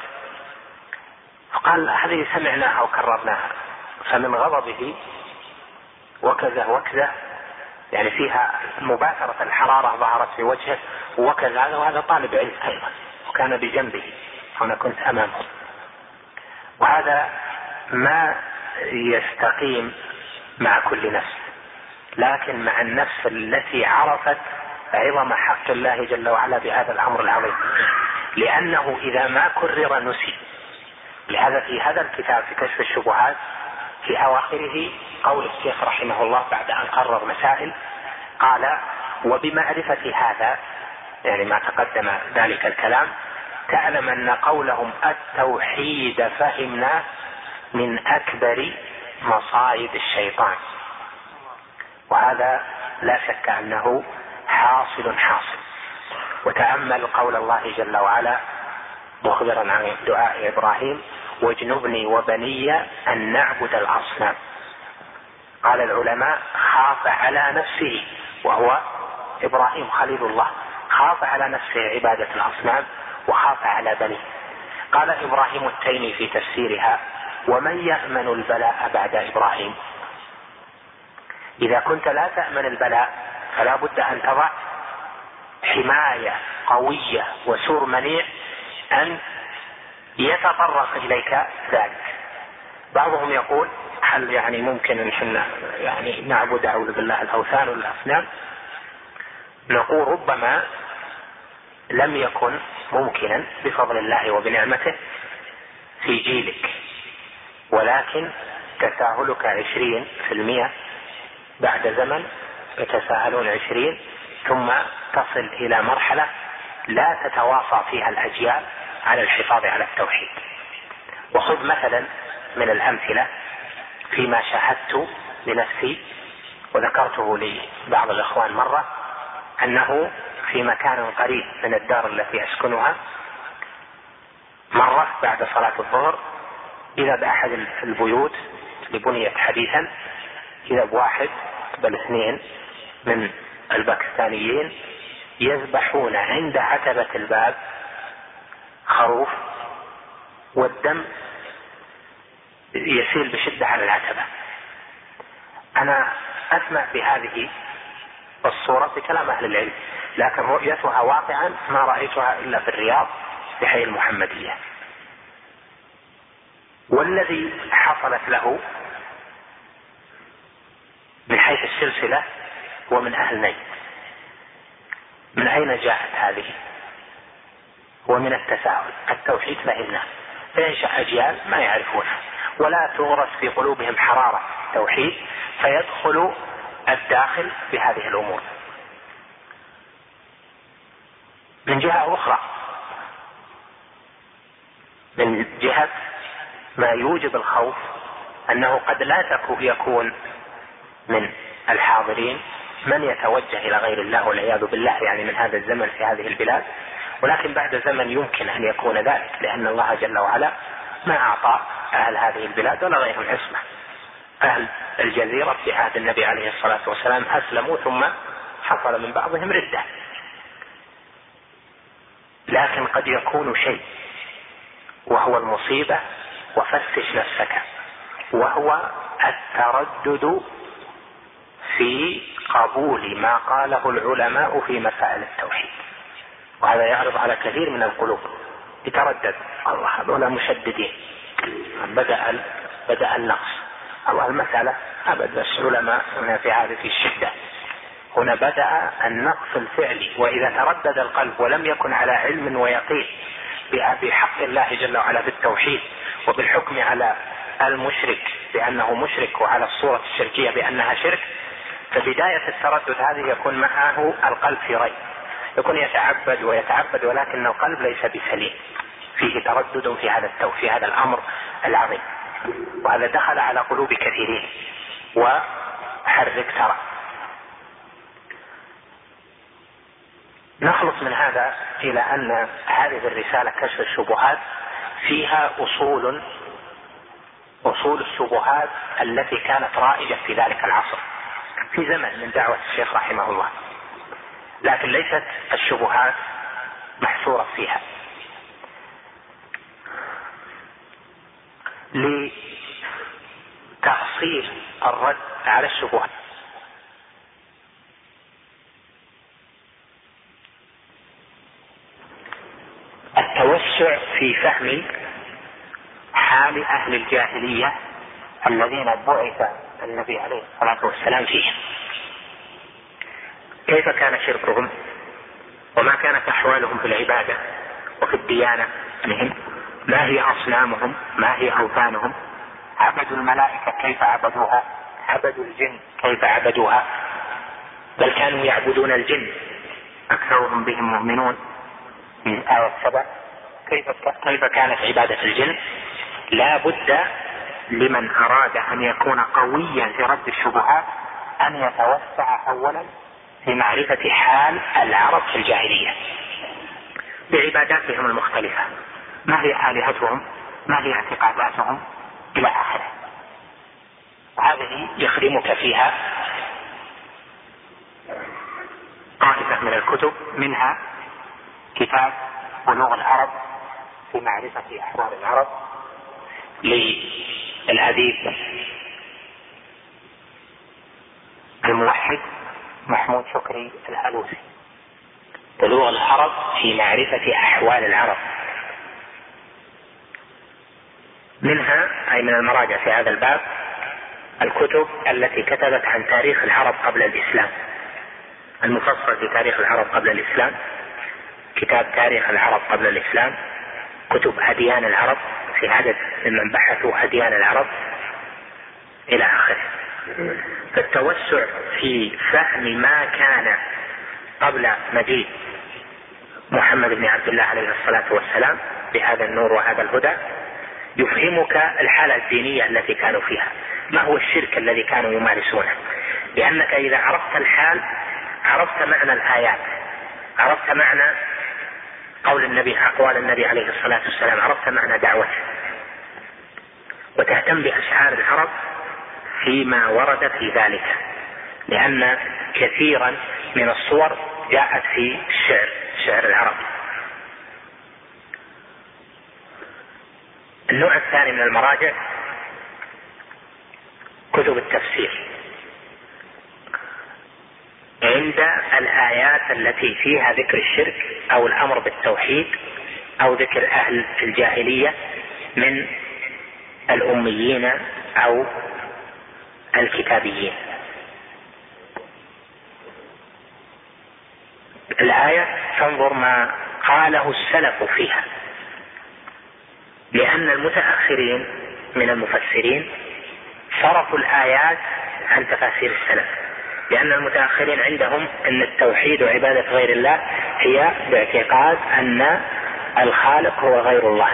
Speaker 2: فقال هذه سمعناها وكررناها فمن غضبه وكذا وكذا يعني فيها مباشرة الحرارة ظهرت في وجهه وكذا هذا وهذا طالب علم أيضا. وكان بجنبه وأنا كنت أمامه. وهذا ما يستقيم مع كل نفس لكن مع النفس التي عرفت عظم حق الله جل وعلا بهذا الأمر العظيم. لأنه إذا ما كرر نسي. لهذا في هذا الكتاب في كشف الشبهات في أواخره قول الشيخ رحمه الله بعد أن قرر مسائل قال وبمعرفة هذا يعني ما تقدم ذلك الكلام. تعلم أن قولهم التوحيد فهمناه من أكبر مصائد الشيطان. وهذا لا شك أنه حاصل حاصل. وتأمل قول الله جل وعلا مخبرا عن دعاء إبراهيم واجنبني وبني أن نعبد الأصنام. قال العلماء خاف على نفسه. وهو إبراهيم خليل الله. خاف على نفسه عبادة الأصنام وخاف على بنيه قال إبراهيم التيمي في تفسيرها ومن يأمن البلاء بعد إبراهيم؟ إذا كنت لا تأمن البلاء فلا بد أن تضع حماية قوية وسور منيع أن يتطرق إليك ذلك. بعضهم يقول هل يعني ممكن أن إحنا يعني نعبد أعوذ بالله الأوثان والأصنام؟ نقول ربما لم يكن ممكنا بفضل الله وبنعمته في جيلك. ولكن تساهلك عشرين في المئة بعد زمن يتساهلون عشرين ثم تصل إلى مرحلة لا تتواصى فيها الأجيال على الحفاظ على التوحيد. وخذ مثلا من الأمثلة فيما شاهدت لنفسي وذكرته لبعض الإخوان مرة أنه في مكان قريب من الدار التي أسكنها مرة بعد صلاة الظهر إذا بأحد البيوت اللي بنيت حديثا إذا بواحد بل اثنين من الباكستانيين يذبحون عند عتبة الباب خروف والدم يسيل بشدة على العتبة. أنا أسمع بهذه الصورة في كلام أهل العلم. لكن رؤيتها واقعا ما رأيتها إلا في الرياض في حي المحمدية. والذي حصلت له من حيث السلسلة هو من أهل نجد من أين جاءت هذه؟ ومن التساهل التوحيد فهمناه فينشأ أجيال ما يعرفونها ولا تغرس في قلوبهم حرارة توحيد فيدخل الداخل بهذه الأمور. من جهة أخرى. من جهة ما يوجب الخوف أنه قد لا يكون من الحاضرين من يتوجه إلى غير الله والعياذ بالله يعني من هذا الزمن في هذه البلاد. ولكن بعد زمن يمكن أن يكون ذلك لأن الله جل وعلا ما أعطى أهل هذه البلاد ولا غيرهم عصمة. أهل الجزيرة في عهد النبي عليه الصلاة والسلام أسلموا ثم حصل من بعضهم ردة. لكن قد يكون شيء وهو المصيبة وفتش نفسك وهو التردد في قبول ما قاله العلماء في مسائل التوحيد. وهذا يعرض على كثير من القلوب. يتردد الله هذول مشددين. بدأ بدأ النقص. الله المسألة أبد العلماء هنا في هذه الشدة. هنا بدأ النقص الفعلي وإذا تردد القلب ولم يكن على علم ويقين بحق الله جل وعلا بالتوحيد وبالحكم على المشرك بأنه مشرك وعلى الصورة الشركية بأنها شرك فبداية التردد هذه يكون معه القلب في ريب. يكون يتعبد ويتعبد ولكن القلب ليس بسليم. فيه تردد في هذا التو في هذا الأمر العظيم. وهذا دخل على قلوب كثيرين. وحرك ترى. نخلص من هذا إلى أن هذه الرسالة كشف الشبهات فيها أصول أصول الشبهات التي كانت رائجة في ذلك العصر في زمن من دعوة الشيخ رحمه الله. لكن ليست الشبهات محصورة فيها. لتأصيل الرد على الشبهات. التوسع في فهم حال أهل الجاهلية الذين بعث النبي عليه الصلاة والسلام فيهم. كيف كان شركهم؟ وما كانت أحوالهم في العبادة وفي الديانة؟ منهم. ما هي أصنامهم؟ ما هي أوثانهم؟ عبدوا الملائكة كيف عبدوها؟ عبدوا الجن كيف عبدوها؟ بل كانوا يعبدون الجن. أكثرهم بهم مؤمنون. في آية سبع. كيف كيف كانت عبادة الجن؟ لا بد لمن أراد أن يكون قويا في رد الشبهات أن يتوسع أولا في معرفة حال العرب في الجاهلية. بعباداتهم المختلفة. ما هي آلهتهم؟ ما هي اعتقاداتهم؟ إلى آخره. وهذه يخدمك فيها طائفة من الكتب منها كتاب بلوغ العرب في معرفة أحوال العرب للأديب الموحد محمود شكري الألوسي. بلوغ العرب في معرفة أحوال العرب. منها أي من المراجع في هذا الباب الكتب التي كتبت عن تاريخ العرب قبل الإسلام. المفصل في تاريخ العرب قبل الإسلام كتاب تاريخ العرب قبل الإسلام كتب أديان العرب في عدد ممن بحثوا أديان العرب إلى آخره. فالتوسع في فهم ما كان قبل مجيء محمد بن عبد الله عليه الصلاة والسلام بهذا النور وهذا الهدى يفهمك الحالة الدينية التي كانوا فيها. ما هو الشرك الذي كانوا يمارسونه؟ لأنك إذا عرفت الحال عرفت معنى الآيات عرفت معنى قول النبي أقوال النبي عليه الصلاة والسلام. عرفت معنى دعوته؟ وتهتم بأشعار العرب فيما ورد في ذلك لأن كثيرا من الصور جاءت في الشعر شعر العرب. النوع الثاني من المراجع كتب التفسير. عند الآيات التي فيها ذكر الشرك أو الأمر بالتوحيد أو ذكر أهل الجاهلية من الأميين أو الكتابيين. الآية تنظر ما قاله السلف فيها لأن المتأخرين من المفسرين صرفوا الآيات عن تفاسير السلف. لأن المتأخرين عندهم أن التوحيد وعبادة غير الله هي باعتقاد أن الخالق هو غير الله.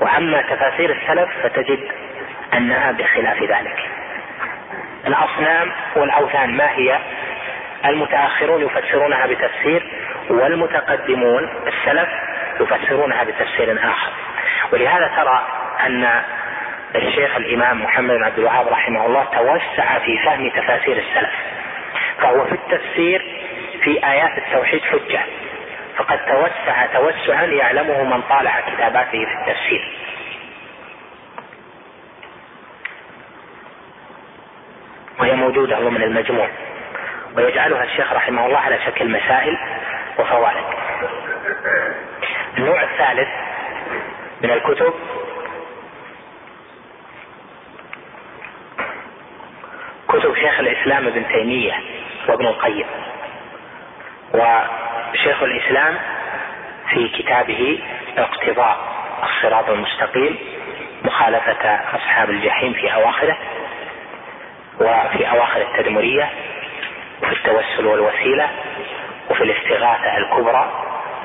Speaker 2: وأما تفاسير السلف فتجد أنها بخلاف ذلك. الأصنام والأوثان ما هي؟ المتأخرون يفسرونها بتفسير والمتقدمون السلف يفسرونها بتفسير آخر. ولهذا ترى أن الشيخ الإمام محمد بن عبد الوهاب رحمه الله توسع في فهم تفاسير السلف فهو في التفسير في آيات التوحيد حجة فقد توسع توسعا يعلمه من طالع كتاباته في التفسير. وهي موجودة ضمن المجموع ويجعلها الشيخ رحمه الله على شكل مسائل وفوائد. النوع الثالث من الكتب كتب شيخ الإسلام ابن تيمية وابن القيم. وشيخ الإسلام في كتابه اقتضاء الصراط المستقيم مخالفة أصحاب الجحيم في أواخره وفي أواخر التدمرية وفي التوسل والوسيلة وفي الاستغاثة الكبرى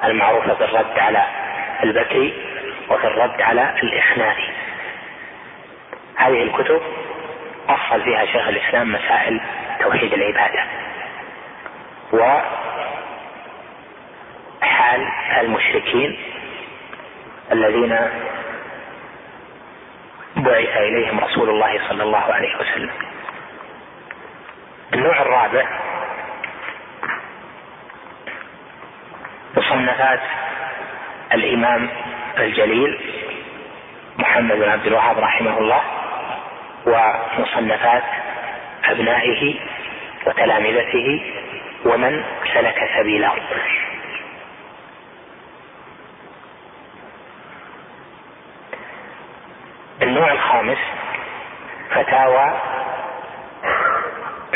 Speaker 2: المعروفة بالرد على البكري وفي الرد على الإخناني هذه الكتب أصل فيها شيخ الإسلام مسائل توحيد العبادة وحال المشركين الذين بعث إليهم رسول الله صلى الله عليه وسلم. النوع الرابع مصنفات الإمام الجليل محمد بن عبد الوهاب رحمه الله. ومصنفات أبنائه وتلامذته ومن سلك سبيله. النوع الخامس فتاوى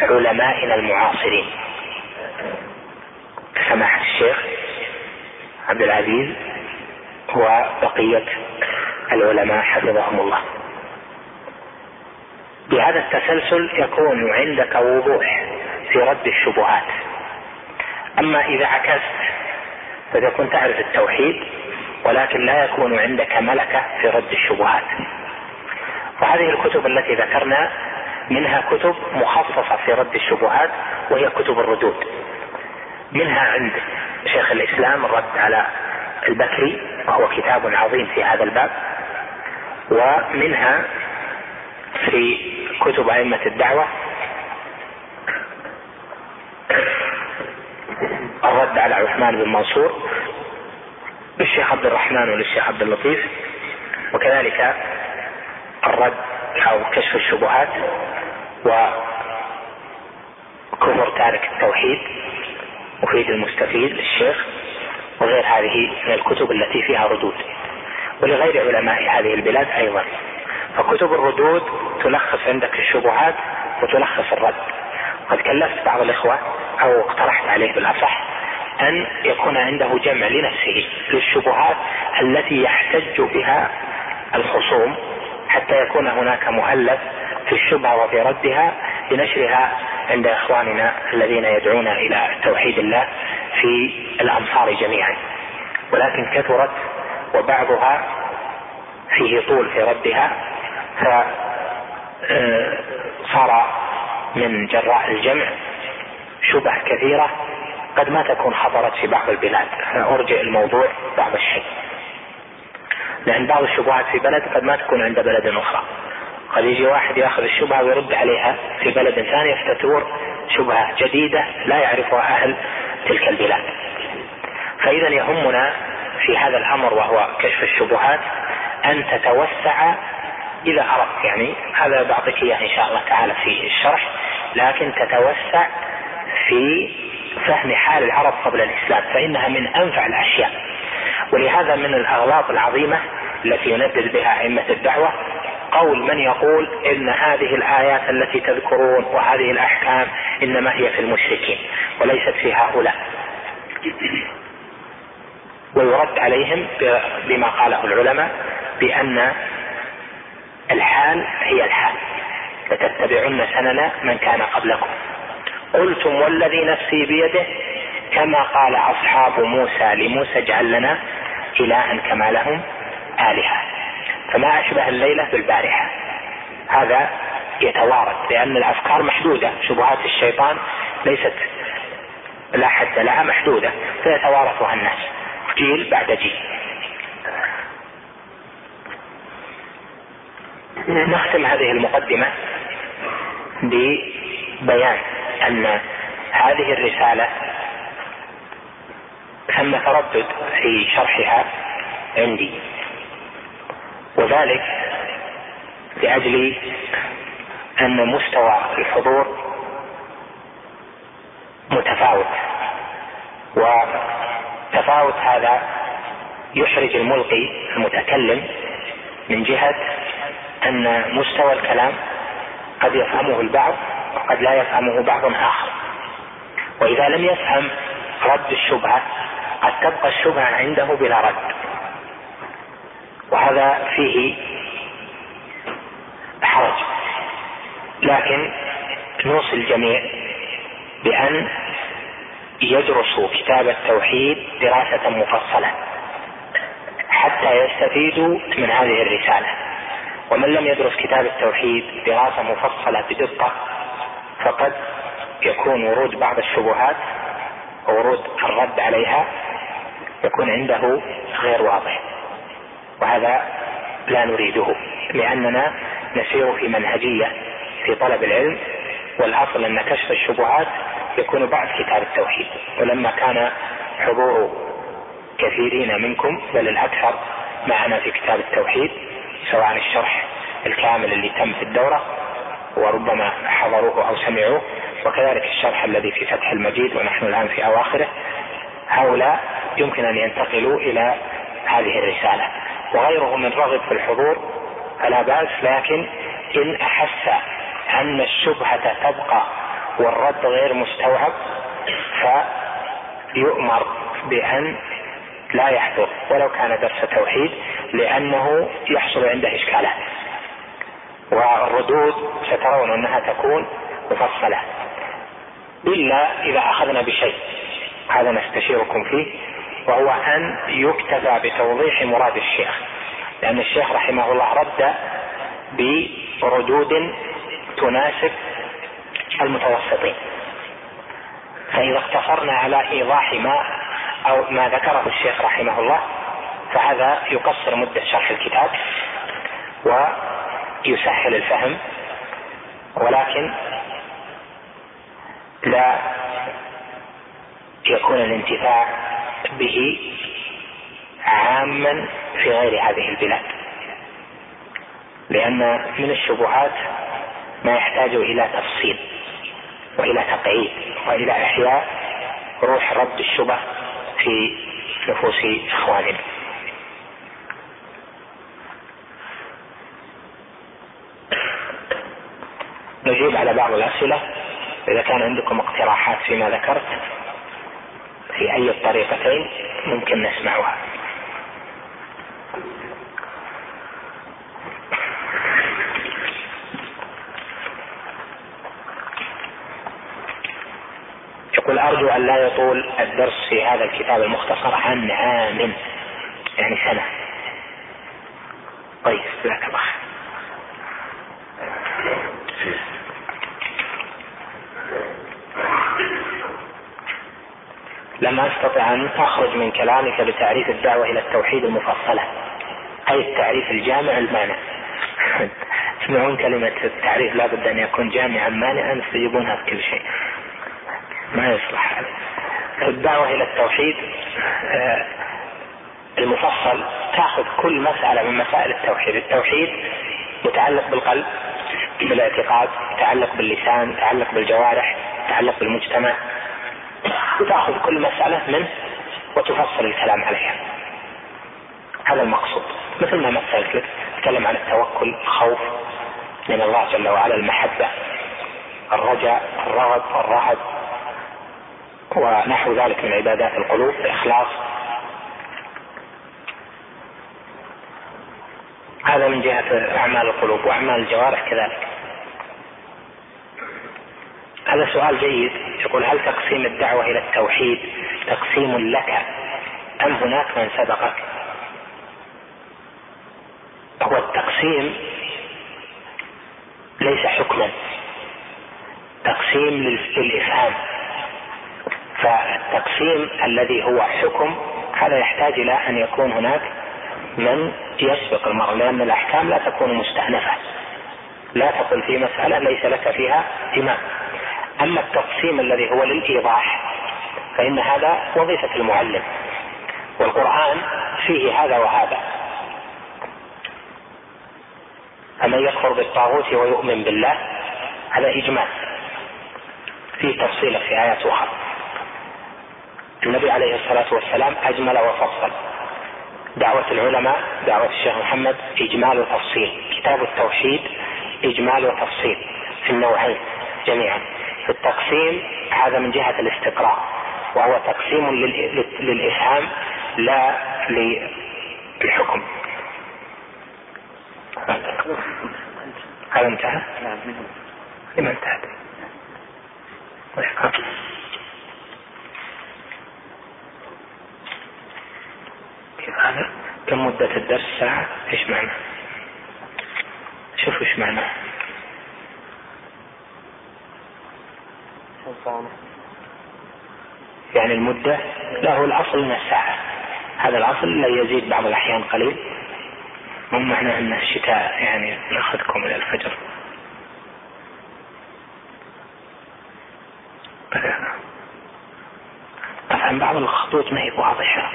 Speaker 2: علمائنا المعاصرين. سماحة الشيخ عبد العزيز وبقية العلماء حفظهم الله. بهذا التسلسل يكون عندك وضوح في رد الشبهات. أما إذا عكست فتكون تعرف التوحيد ولكن لا يكون عندك ملكة في رد الشبهات. وهذه الكتب التي ذكرنا منها كتب مخصصة في رد الشبهات وهي كتب الردود. منها عند شيخ الإسلام الرد على البكري وهو كتاب عظيم في هذا الباب. ومنها في كتب أئمة الدعوة. الرد على عثمان بن منصور للشيخ عبد الرحمن وللشيخ عبد اللطيف وكذلك الرد أو كشف الشبهات وكفر تارك التوحيد مفيد المستفيد للشيخ وغير هذه من الكتب التي فيها ردود. ولغير علماء هذه البلاد أيضا. فكتب الردود تلخص عندك الشبهات وتلخص الرد. قد كلفت بعض الإخوة أو اقترحت عليه بالأصح أن يكون عنده جمع لنفسه للشبهات التي يحتج بها الخصوم حتى يكون هناك مؤلف في الشبهة وفي ردها لنشرها عند إخواننا الذين يدعون إلى توحيد الله في الأمصار جميعا. ولكن كثرت وبعضها فيه طول في ردها فصار آه، من جراء الجمع شبه كثيرة قد ما تكون حضرت في بعض البلاد. فارجئ الموضوع بعض الشيء. لأن بعض الشبهات في بلد قد ما تكون عند بلد أخرى. قد يجي واحد يأخذ الشبهة ويرد عليها في بلد ثاني فتدور شبهة جديدة لا يعرفها أهل تلك البلاد. فاذا يهمنا في هذا الأمر وهو كشف الشبهات أن تتوسع إذا أردت يعني هذا بعطيك إياه إن شاء الله تعالى في الشرح لكن تتوسع في فهم حال العرب قبل الإسلام فإنها من أنفع الأشياء. ولهذا من الأغلاط العظيمة التي يندد بها أئمة الدعوة قول من يقول إن هذه الآيات التي تذكرون وهذه الأحكام إنما هي في المشركين وليست في هؤلاء. ويرد عليهم بما قاله العلماء بأن الحال هي الحال. لتتبعن سنن من كان قبلكم. قلتم والذي نفسي بيده كما قال أصحاب موسى لموسى اجعل لنا إلها كما لهم آلهة. فما أشبه الليلة بالبارحة. هذا يتوارد لأن الأفكار محدودة. شبهات الشيطان ليست لا حد لها محدودة. فيتوارثها الناس. جيل بعد جيل. نختم هذه المقدمة ببيان أن هذه الرسالة ثم تردد في شرحها عندي. وذلك لأجل أن مستوى الحضور متفاوت. وتفاوت هذا يحرج الملقي المتكلم من جهة أن مستوى الكلام قد يفهمه البعض وقد لا يفهمه بعض آخر. وإذا لم يفهم رد الشبهة قد تبقى الشبهة عنده بلا رد. وهذا فيه حرج. لكن نوصي الجميع بأن يدرسوا كتاب التوحيد دراسة مفصلة حتى يستفيدوا من هذه الرسالة. ومن لم يدرس كتاب التوحيد دراسة مفصلة بدقة فقد يكون ورود بعض الشبهات وورود الرد عليها يكون عنده غير واضح. وهذا لا نريده لأننا نسير في منهجية في طلب العلم والأصل أن كشف الشبهات يكون بعد كتاب التوحيد. ولما كان حضور كثيرين منكم بل الأكثر معنا في كتاب التوحيد سواء الشرح الكامل اللي تم في الدورة وربما حضروه أو سمعوه وكذلك الشرح الذي في فتح المجيد ونحن الآن في أواخره. هؤلاء يمكن أن ينتقلوا إلى هذه الرسالة. وغيره من رغب في الحضور فلا بأس لكن إن أحس أن الشبهة تبقى والرد غير مستوعب فيؤمر بأن لا يحضر. ولو كان درس توحيد لأنه يحصل عنده إشكالات. والردود سترون أنها تكون مفصلة. إلا إذا أخذنا بشيء. هذا نستشيركم فيه وهو أن يكتفى بتوضيح مراد الشيخ. لأن الشيخ رحمه الله رد بردود تناسب المتوسطين. فإذا اقتصرنا على إيضاح ما أو ما ذكره الشيخ رحمه الله فهذا يقصر مدة شرح الكتاب ويسهل الفهم ولكن لا يكون الانتفاع به عاما في غير هذه البلاد. لأن من الشبهات ما يحتاج إلى تفصيل وإلى تقعيد وإلى إحياء روح رد الشبه في نفوس إخواننا. نجيب على بعض الأسئلة. إذا كان عندكم اقتراحات فيما ذكرت في أي الطريقتين ممكن نسمعها. يقول أرجو أن لا يطول الدرس في هذا الكتاب المختصر عن عام يعني سنة. طيب جزاك الله لم أستطع أن أخرج من كلامك بتعريف الدعوة إلى التوحيد المفصلة أي التعريف الجامع المانع. تسمعون كلمة التعريف لابد أن يكون جامعا مانعا تجيبونها في كل شيء. ما يصلح. الدعوة إلى التوحيد آه، المفصل تأخذ كل مسألة من مسائل التوحيد. التوحيد متعلق بالقلب بالاعتقاد يتعلق باللسان يتعلق بالجوارح يتعلق بالمجتمع. تأخذ كل مسألة منه وتفصل الكلام عليها. هذا المقصود. مثل ما مثلت لك تكلم عن التوكل الخوف من الله جل وعلا المحبة الرجاء الرغب الرهب ونحو ذلك من عبادات القلوب الإخلاص. هذا من جهة أعمال القلوب وأعمال الجوارح كذلك. هذا سؤال جيد. يقول هل تقسيم الدعوة إلى التوحيد تقسيم لك أم هناك من سبقك؟ هو التقسيم ليس حكما. تقسيم للإفهام. فالتقسيم الذي هو حكم هذا يحتاج إلى أن يكون هناك من يسبق المرء لأن الأحكام لا تكون مستأنفة. لا تقل في مسألة ليس لك فيها إمام أما التقسيم الذي هو للإيضاح فإن هذا وظيفة المعلم والقرآن فيه هذا وهذا. فمن يكفر بالطاغوت ويؤمن بالله هذا إجمال فيه تفصيل في آيات أخرى. النبي عليه الصلاة والسلام أجمل وفصل. دعوة العلماء دعوة الشيخ محمد إجمال وتفصيل. كتاب التوحيد إجمال وتفصيل في النوعين جميعا. في التقسيم هذا من جهة الاستقراء وهو تقسيم للإفهام لا للحكم هذا انتهى؟ لما انتهت؟ كيف هذا؟ كم مدة الدرس ساعة؟ إيش معنى؟ شوف إيش معنى يعني المدة لا هو الأصل من الساعة. هذا الأصل لا يزيد بعض الأحيان قليل. مو معناه أن الشتاء يعني ناخذكم إلى الفجر. طبعا بعض الخطوط ما هي واضحة.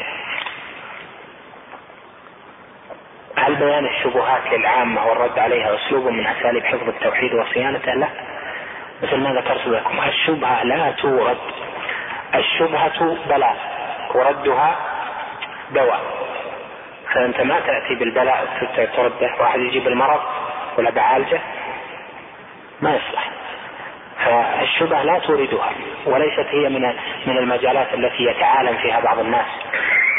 Speaker 2: هل بيان الشبهات للعامة والرد عليها أسلوب من أساليب حفظ التوحيد وصيانته؟ لا. مثل ما ذكرت لكم الشبهة لا تورد. الشبهة بلاء وردها دواء. فأنت ما تأتي بالبلاء ترده واحد يجيب المرض ولا بعالجه ما يصلح. فالشبهة لا توردها وليست هي من من المجالات التي يتعالم فيها بعض الناس.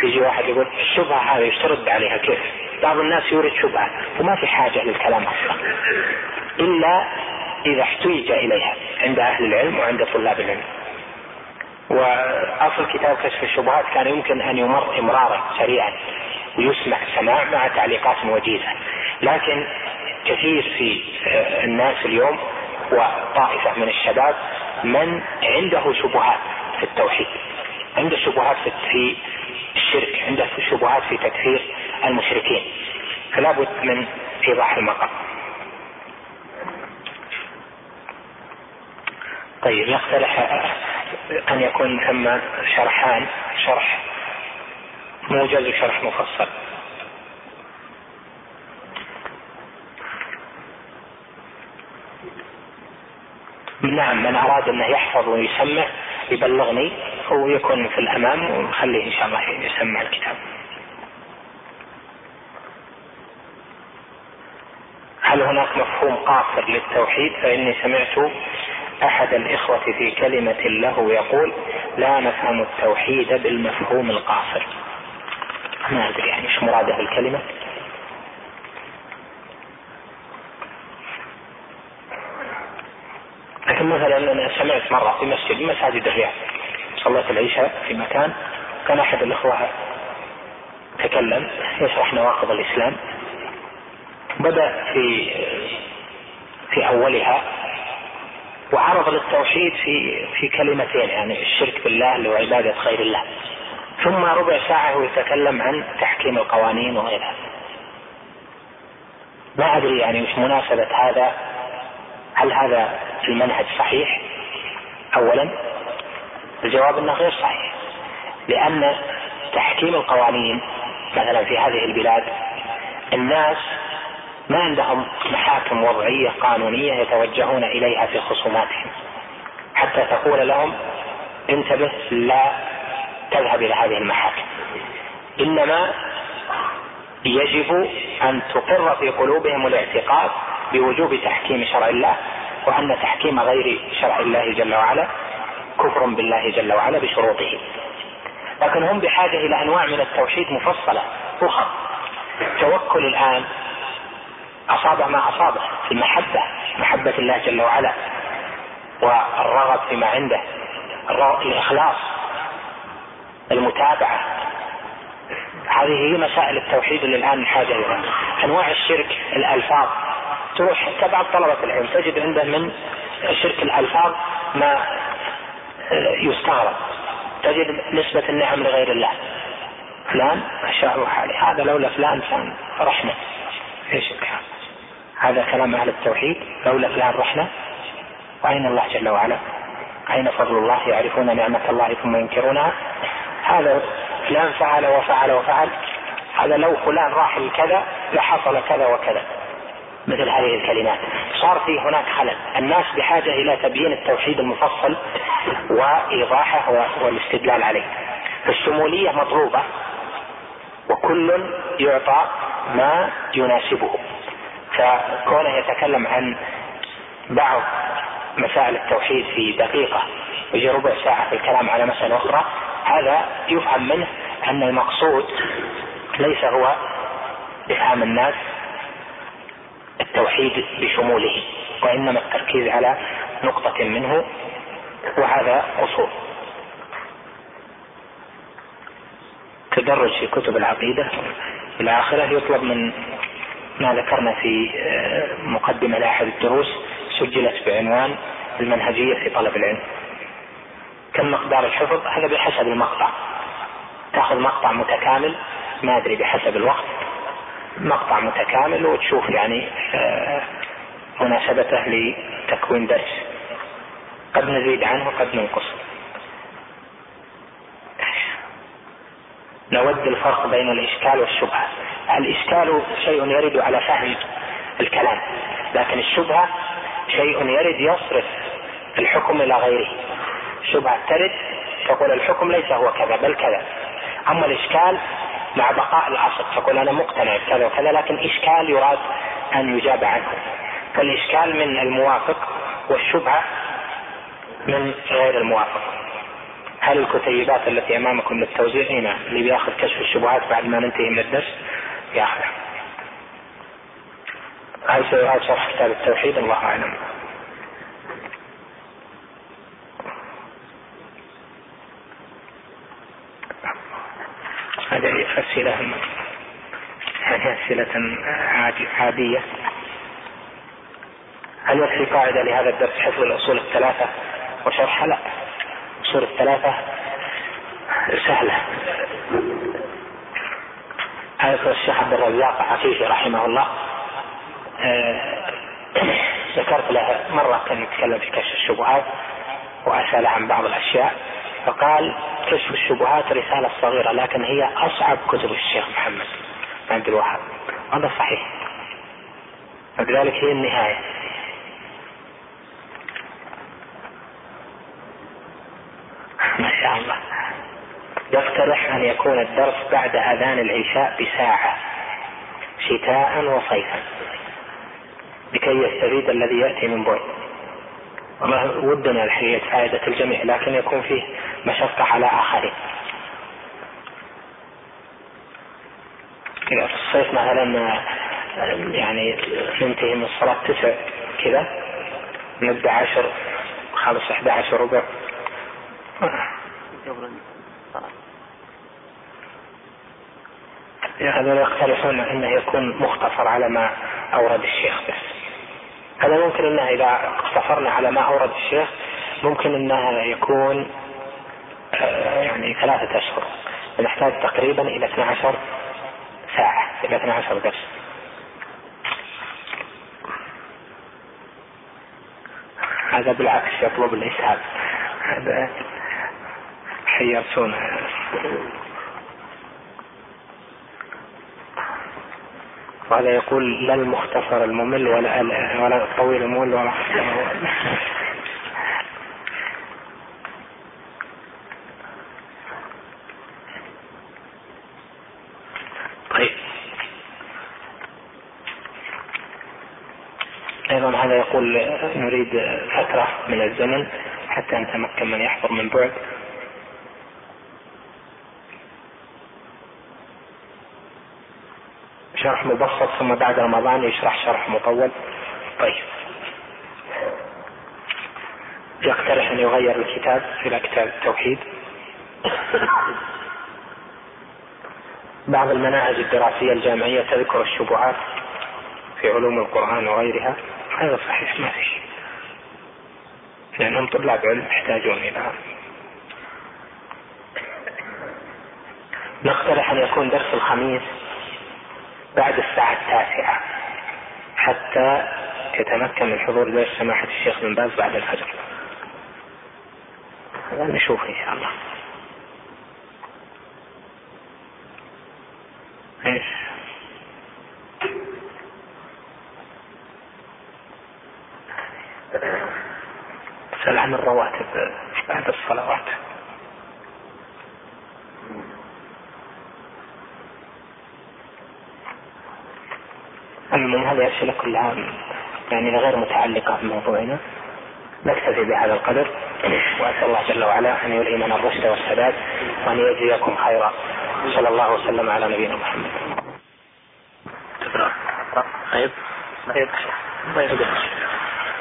Speaker 2: يجي واحد يقول الشبهة هذه يشترد عليها؟ كيف؟ بعض الناس يورد شبهة وما في حاجة للكلام أصلا. إلا إذا احتوج إليها عند أهل العلم وعند طلاب العلم. وأصل كتاب كشف الشبهات كان يمكن أن يمر إمرارا سريعا ويسمع سماع مع تعليقات وجيزة. لكن كثير في الناس اليوم وطائفة من الشباب من عنده شبهات في التوحيد عنده شبهات في الشرك عنده شبهات في تكفير المشركين. فلا بد من إيضاح المقام. طيب يقترح أن يكون ثم شرحان شرح موجز وشرح مفصل. نعم من أراد انه يحفظ ويسمع يبلغني هو يكون في الأمام ونخليه إن شاء الله يسمع الكتاب. هل هناك مفهوم قاصر للتوحيد؟ فإني سمعت أحد الإخوة في كلمة له يقول لا نفهم التوحيد بالمفهوم القاصر. ما أدري يعني إيش مراده بالكلمة لكن مثلا أنا سمعت مرة في مسجد مساجد الرياض صليت العشاء في مكان كان أحد الإخوة تكلم يشرح نواقض الإسلام. بدأ في في أولها وعرض للتوحيد في في كلمتين يعني الشرك بالله اللي هو عبادة غير الله. ثم ربع ساعة يتكلم عن تحكيم القوانين وغيرها. ما أدري يعني مش مناسبة هذا. هل هذا المنهج صحيح؟ اولا الجواب إنه غير صحيح. لأن تحكيم القوانين مثلا في هذه البلاد الناس ما عندهم محاكم وضعية قانونية يتوجهون إليها في خصوماتهم. حتى تقول لهم انتبه لا تذهب إلى هذه المحاكم. إنما يجب أن تقر في قلوبهم الاعتقاد بوجوب تحكيم شرع الله وأن تحكيم غير شرع الله جل وعلا كفر بالله جل وعلا بشروطه. لكن هم بحاجة إلى أنواع من التوحيد مفصلة أخرى توكل الآن اصاب ما أصابه في المحبة محبة الله جل وعلا والرغب فيما عنده الإخلاص المتابعة. هذه هي مسائل التوحيد اللي الآن نحاجة إليها. أنواع الشرك الألفاظ. تروح حتى بعض طلبة العلم تجد عنده من شرك الألفاظ ما يستغرب. تجد نسبة النعم لغير الله. فلان ما شاء الله حالي هذا لولا فلان كان رحمة. إيش الكلام؟ هذا كلام أهل التوحيد لولا فلان رحمة وأين الله جل وعلا؟ أين فضل الله؟ يعرفون نعمة الله ثم ينكرونها. هذا فلان فعل وفعل وفعل. هذا لو فلان راح لكذا لحصل كذا وكذا. مثل هذه الكلمات. صار في هناك خلل. الناس بحاجة إلى تبيين التوحيد المفصل وإيضاحه والاستدلال عليه. الشمولية مطلوبة وكل يعطى ما يناسبه. فكونه يتكلم عن بعض مسائل التوحيد في دقيقة ويجي ربع ساعة في الكلام على مسألة أخرى هذا يفهم منه أن المقصود ليس هو إفهام الناس التوحيد بشموله وإنما التركيز على نقطة منه وهذا أصول. تدرج في كتب العقيدة إلى آخره يطلب من ما ذكرنا في آه، مقدمة لأحد الدروس سجلت بعنوان المنهجية في طلب العلم. كم مقدار الحفظ؟ هذا بحسب المقطع. تاخذ مقطع متكامل ما أدري بحسب الوقت. مقطع متكامل وتشوف يعني آه، مناسبته لتكوين درس. قد نزيد عنه وقد ننقص. نود الفرق بين الإشكال والشبهة. الإشكال شيء يرد على فهم الكلام لكن الشبهة شيء يرد يصرف الحكم إلى غيره. الشبهة ترد تقول الحكم ليس هو كذا بل كذا. أما الإشكال مع بقاء الأصل تقول أنا مقتنع بكذا وكذا لكن إشكال يراد أن يجاب عنه. فالإشكال من الموافق والشبهة من غير الموافق. هل الكتيبات التي أمامكم للتوزيع هنا اللي بياخذ كشف الشبهات بعد ما ننتهي من الدرس؟ ياخذها هل سيعاد شرح كتاب التوحيد؟ الله أعلم. هذه أسئلة هذه أسئلة عادية. هل يكفي قاعدة لهذا الدرس حفظ الأصول الثلاثة وشرحها؟ لا. الأصول الثلاثة سهلة. هذا الشيخ عبد الرزاق عفيفي رحمه الله. آه، ذكرت له مرة كان يتكلم في كشف الشبهات وأسأل عن بعض الأشياء. فقال كشف الشبهات رسالة صغيرة لكن هي أصعب كتب الشيخ محمد. عبد الوهاب هذا صحيح. ولذلك هي النهاية. ما شاء الله. يقترح أن يكون الدرس بعد أذان العشاء بساعة شتاء وصيفا لكي يستفيد الذي يأتي من بعد. والله ودنا الحقيقة فائدة الجميع لكن يكون فيه مشقة على آخرين. في الصيف مثلا يعني ننتهي من الصلاة تسع كذا نبدأ عشر خمس أحد عشر ربع. هذا يقترحون انه يكون مختصر على ما أورد الشيخ بس هذا ممكن انه إذا اقتصرنا على ما أورد الشيخ ممكن انه يكون آه، يعني ثلاثة أشهر. نحتاج تقريبا إلى 12 ساعة إلى 12 درس. هذا بالعكس يطلب الاسهاب هذا حيرتونا وهذا يقول لا المختصر الممل ولا ولا الطويل الممل ولا طيب. أيضا هذا يقول نريد فترة من الزمن حتى نتمكن من يحضر من بعد. شرح مبسط ثم بعد رمضان يشرح شرح مطول. طيب. يقترح أن يغير الكتاب إلى كتاب التوحيد. بعض المناهج الدراسية الجامعية تذكر الشبهات في علوم القرآن وغيرها. هذا صحيح ما في شيء. لأنهم طلاب علم يحتاجون إلى نقترح أن يكون درس الخميس بعد الساعة التاسعة حتى يتمكن من حضور درس سماحة الشيخ بن باز بعد الفجر. نشوف إن شاء الله إيش سأل عن الرواتب بعد الصلوات المهم هذه كلها يعني غير متعلقة بموضوعنا نكتفي بهذا القدر وأسأل الله جل وعلا أن يلهمنا الرشد والسداد وأن يجزيكم خيرا. صلى الله وسلم على نبينا محمد.
Speaker 3: طيب. طيب.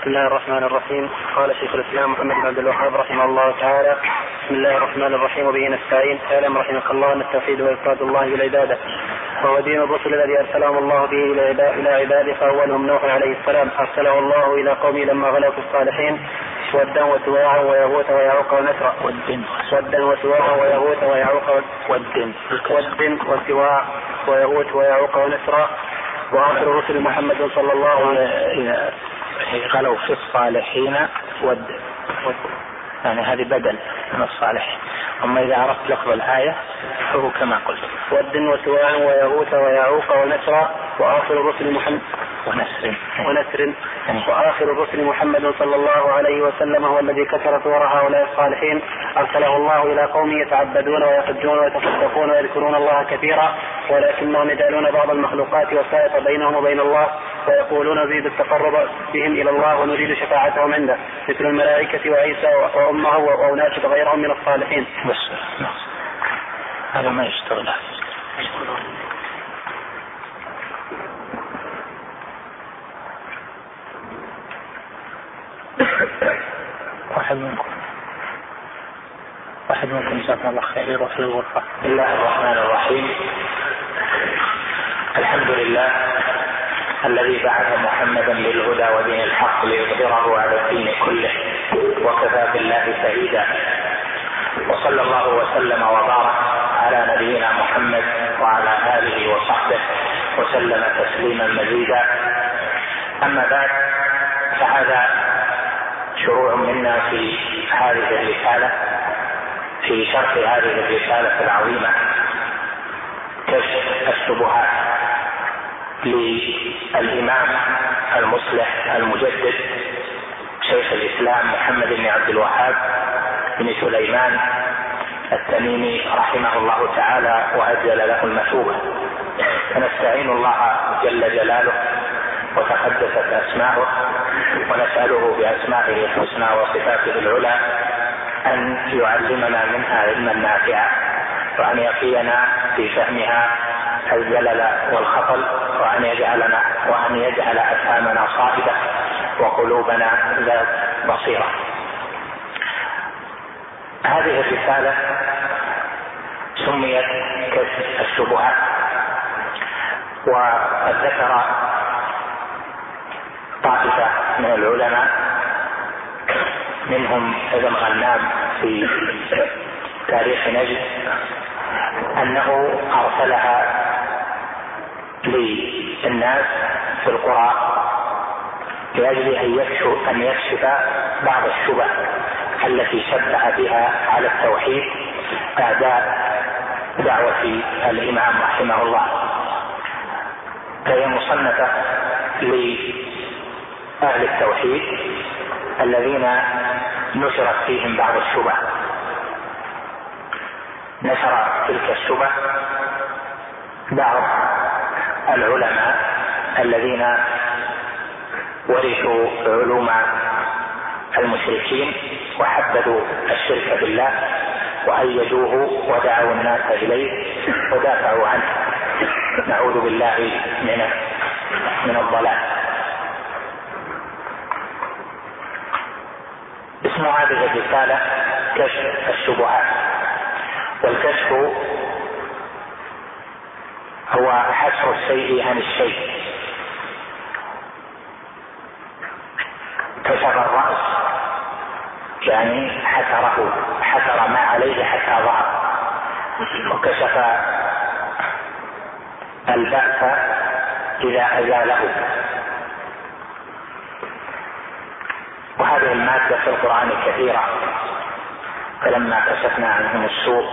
Speaker 3: بسم الله الرحمن الرحيم. قال شيخ الإسلام محمد بن عبد الوهاب رحمه الله تعالى بسم الله الرحمن الرحيم. وبه نستعين. أعلم رحمك الله أن التوحيد وافراد الله بالعباده وهو دين الرسل الذي أرسلهم الله به إلى عباده فأولهم نوح عليه السلام. أرسله الله إلى قومه لما غلوا في الصالحين ودا وسواعا ويغوث ويعوق ونسرا.
Speaker 2: ود
Speaker 3: ودا وسواعا ويغوث ويعوق
Speaker 2: ود
Speaker 3: ود وسواع ويغوث ويعوق ونسرا. وآخر رسل محمد صلى الله عليه
Speaker 2: وسلم. قالوا في الصالحين ود يعني هذه بدل من الصالحين. أما إذا عرفت لفظ الآية فهو كما قلت.
Speaker 3: ود وسواع ويغوث ويعوق ونسرا وآخر الرسل محمد
Speaker 2: ونسر.
Speaker 3: ونسر. وآخر الرسل محمد صلى الله عليه وسلم هو الذي كثر صور هؤلاء الصالحين أرسله الله إلى قوم يتعبدون ويحجون ويتصدقون ويذكرون الله كثيرا ولكنهم يجعلون بعض المخلوقات وسائط بينهم وبين الله ويقولون نريد التقرب بهم إلى الله ونريد شفاعتهم عنده مثل الملائكة وعيسى وأمه واناس غيرهم من الصالحين.
Speaker 2: بس. هذا ما يشتغل. واحد منكم. واحد منكم جزاكم الله خير يروح للغرفة. بسم الله الرحمن الرحيم. الحمد لله الذي بعث محمدا بالهدى ودين الحق ليظهره على الدين كله وكفى بالله شهيدا. وصلى الله وسلم وبارك على نبينا محمد وعلى آله وصحبه وسلم تسليما مزيدا. أما بعد فهذا شروع منا في هذه الرسالة في شرح هذه الرسالة العظيمة كشف الشبهات للإمام المصلح المجدد شيخ الإسلام محمد بن عبد الوهاب بن سليمان التميمي رحمه الله تعالى وأجل له المثوبة فنستعين الله جل جلاله وتقدست أسماؤه ونسأله بأسمائه الحسنى وصفاته العلى أن يعلمنا منها علما نافعا وأن يقينا في فهمها الزلل والخطل وأن يجعلنا وأن يجعل أفهامنا صائبة وقلوبنا ذات بصيرة. هذه الرسالة سميت كشف الشبهات وقد ذكر طائفة من العلماء منهم ابن غنام في تاريخ نجد أنه أرسلها للناس في القرى يكشف أن يكشف بعض الشبه. التي شبه بها على التوحيد اعداء دعوة الإمام رحمه الله. فهي مصنفة أهل التوحيد الذين نشرت فيهم بعض الشبه. نشر تلك الشبه بعض العلماء الذين ورثوا علوم المشركين وحددوا الشرك بالله وأيدوه ودعوا الناس إليه ودافعوا عنه. نعوذ بالله من من الضلال. اسم هذه الرسالة كشف الشبهات. والكشف هو حسر الشيء عن الشيء. كشف الرأس. يعني حسره حسر ما عليه حتى ظهر. وكشف البأس إذا أزاله. وهذه المادة في القرآن كثيرة. فلما كشفنا عنهم السوء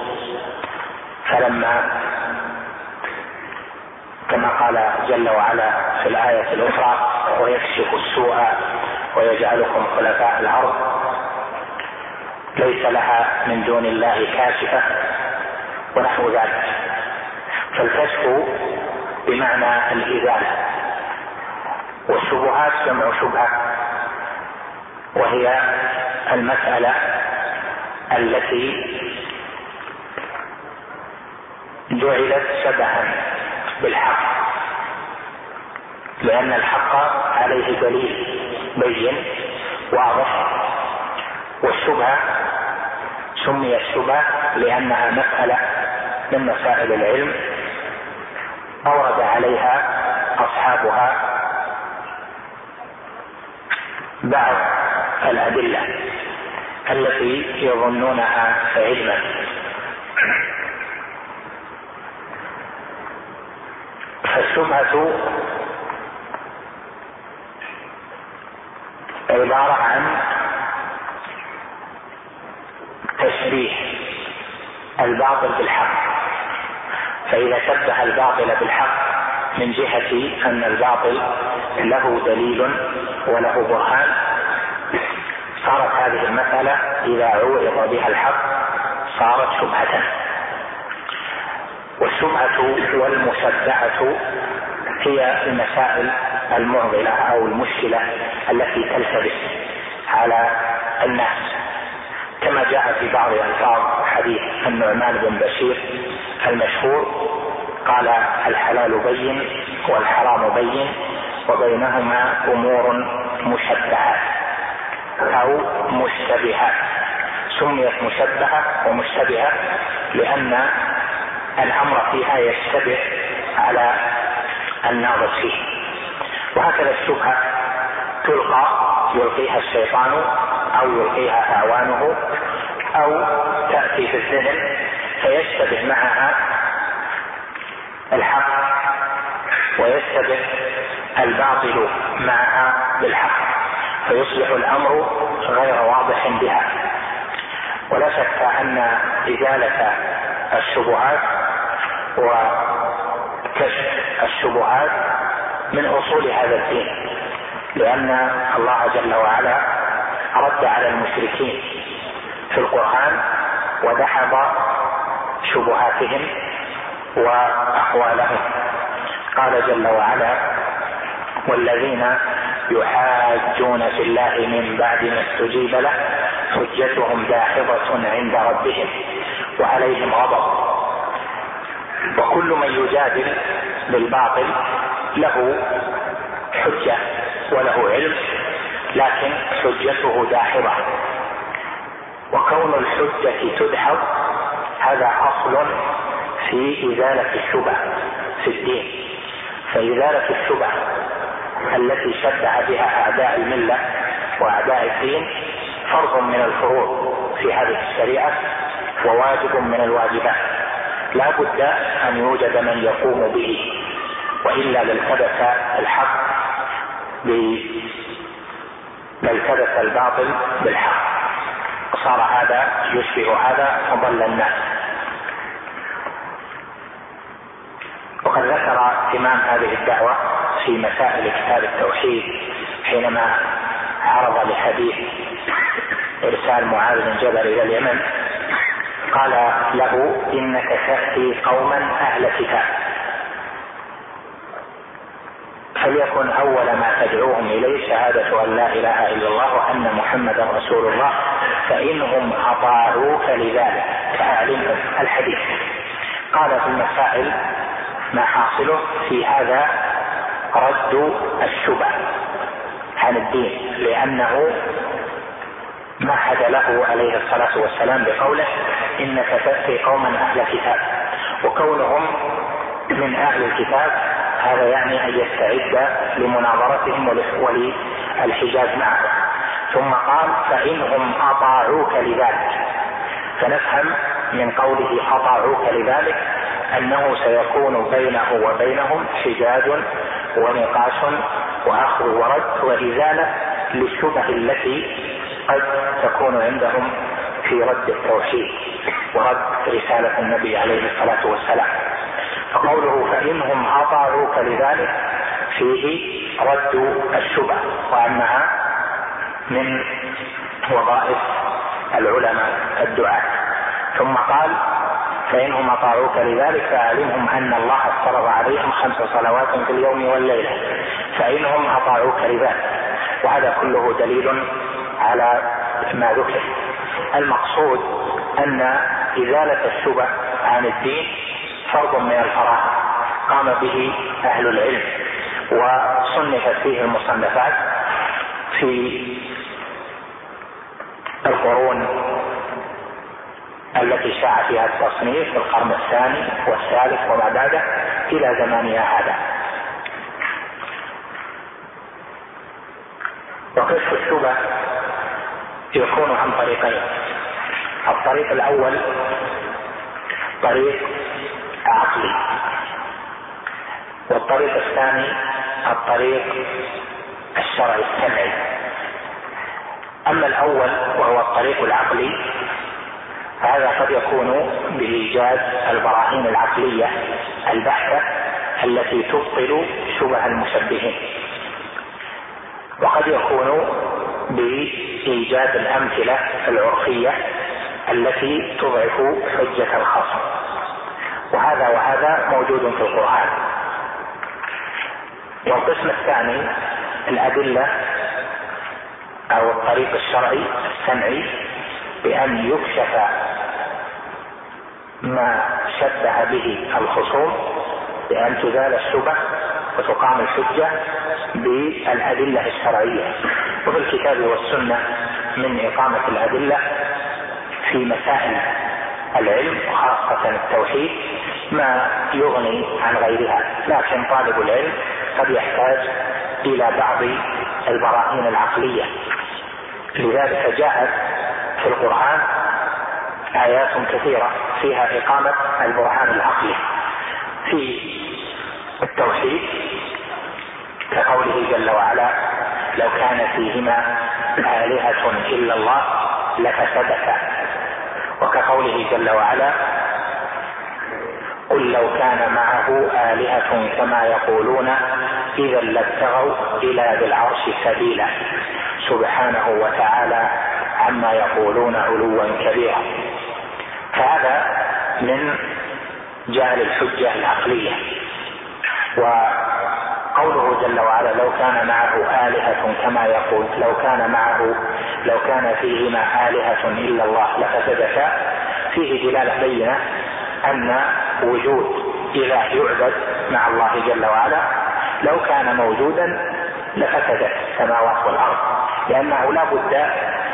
Speaker 2: فلما كما قال جل وعلا في الآية الأخرى ويكشف السوء ويجعلكم خلفاء الأرض ليس لها من دون الله كاشفة ونحو ذلك. فالكشف بمعنى الإزالة. والشبهات جمع شبهة وهي المسألة التي جعلت شبها بالحق. لأن الحق عليه دليل بين واضح. والشبهة سميت شبهة لأنها مسألة من مسائل العلم أورد عليها أصحابها بعض الأدلة التي يظنونها علما. والشبهة عبارة عن تشبيه الباطل بالحق. فإذا شبه الباطل بالحق من جهة أن الباطل له دليل وله برهان صارت هذه المسألة إذا عوض بها الحق صارت شبهة. والشبهة والمشبهة هي المسائل المعضلة أو المشكلة التي تلتبس على الناس. جاء في بعض ألفاظ حديث النعمان بن بشير المشهور قال الحلال بين والحرام بين وبينهما أمور مشبهات أو مشتبهات سميت مشبهة ومشتبهة لأن الأمر فيها يشتبه على الناظر فيه. وهكذا الشبهة تلقى يلقيها الشيطان أو يلقيها اعوانه أو تأتي في الذهن فيشتبه معها الحق ويشتبه الباطل معها بالحق فيصبح الأمر غير واضح بها. ولا شك أن إزالة الشبهات وكشف الشبهات من أصول هذا الدين لأن الله جل وعلا رد على المشركين في القرآن ودحض شبهاتهم واقوالهم قال جل وعلا والذين يحاجون في الله من بعد ما استجيب له حجتهم داحضة عند ربهم وعليهم غضب. وكل من يجادل بالباطل له حجة وله علم لكن حجته داحضة. وكون الحجة تدحض هذا أصل في إزالة الشبه في الدين. فإزالة الشبه التي شبع بها أعداء الملة وأعداء الدين فرض من الفروض في هذه الشريعة وواجب من الواجبات. لا بد أن يوجد من يقوم به وإلا لالتبس الحق لالتبس الباطل بالحق. وصار هذا يشبه هذا وضل الناس. وقد ذكر إمام هذه الدعوة في مسائل كتاب التوحيد حينما عرض لحديث إرسال معاذ بن جبل إلى اليمن قال له إنك تأتي قوما أهل كتاب. فليكن أول ما تدعوهم إليه شهادة أن لا إله إلا الله وأن محمدا رسول الله فإنهم أطاعوك لذلك. فأعلمهم الحديث. قال في المسائل ما حاصله في هذا رد الشبه عن الدين لأنه مهد له عليه الصلاة والسلام بقوله إنك تأتي قوما أهل كتاب وكونهم من أهل الكتاب هذا يعني أن يستعد لمناظرتهم وللحجاج معهم ثم قال فإنهم أطاعوك لذلك. فنفهم من قوله أطاعوك لذلك أنه سيكون بينه وبينهم حجاج ونقاش وأخذ ورد وإزالة للشبه التي قد تكون عندهم في رد التوحيد ورد رسالة النبي عليه الصلاة والسلام. فقوله فإنهم اطاعوك لذلك فيه رد الشبه وأنها من وظائف العلماء الدعاة. ثم قال فإنهم أطاعوك لذلك فأعلمهم أن الله افترض عليهم خمس صلوات في اليوم والليلة. فإنهم أطاعوك لذلك. وهذا كله دليل على ما ذكر. المقصود أن إزالة الشبه عن الدين فرض من الفرائض قام به أهل العلم وصنفت فيه المصنفات في القرون التي شاع فيها التصنيف في القرن الثاني والثالث وما بعده إلى زماننا هذا. وكشف الشبه يكون عن طريقين. الطريق الأول طريق عقلي. والطريق الثاني الطريق الشرعي السمعي. أما الأول وهو الطريق العقلي فهذا قد يكون بإيجاد البراهين العقلية البحتة التي تبطل شبه المشبهين. وقد يكون بإيجاد الأمثلة العرفية التي تضعف حجة الخصم. وهذا وهذا موجود في القرآن. والقسم الثاني الأدلة أو الطريق الشرعي السمعي بأن يكشف ما شبه به الخصوم بأن تزال الشبه وتقام الحجة بالأدلة الشرعية. وفي الكتاب والسنة من إقامة الأدلة في مسائل العلم وخاصه التوحيد ما يغني عن غيرها لكن طالب العلم قد يحتاج إلى بعض البراهين العقلية. لذلك جاءت في القرآن آيات كثيرة فيها إقامة البرهان العقلي. في التوحيد كقوله جل وعلا لو كان فيهما آلهة إلا الله لفسدتا. وكقوله جل وعلا قل لو كان معه آلهة كما يقولون إذا لابتغوا إلى ذي العرش سبيلا. سبحانه وتعالى عما يقولون علوا كبيرا. فهذا من جعل الحجة العقلية. وقوله جل وعلا لو كان معه آلهة كما يقول لو كان معه لو كان فيهما آلهة إلا الله لفسدتا. فيه دلالة بينة أن وجود إله يعبد مع الله جل وعلا لو كان موجودا لفسدت السماوات والأرض. لأنه لا بد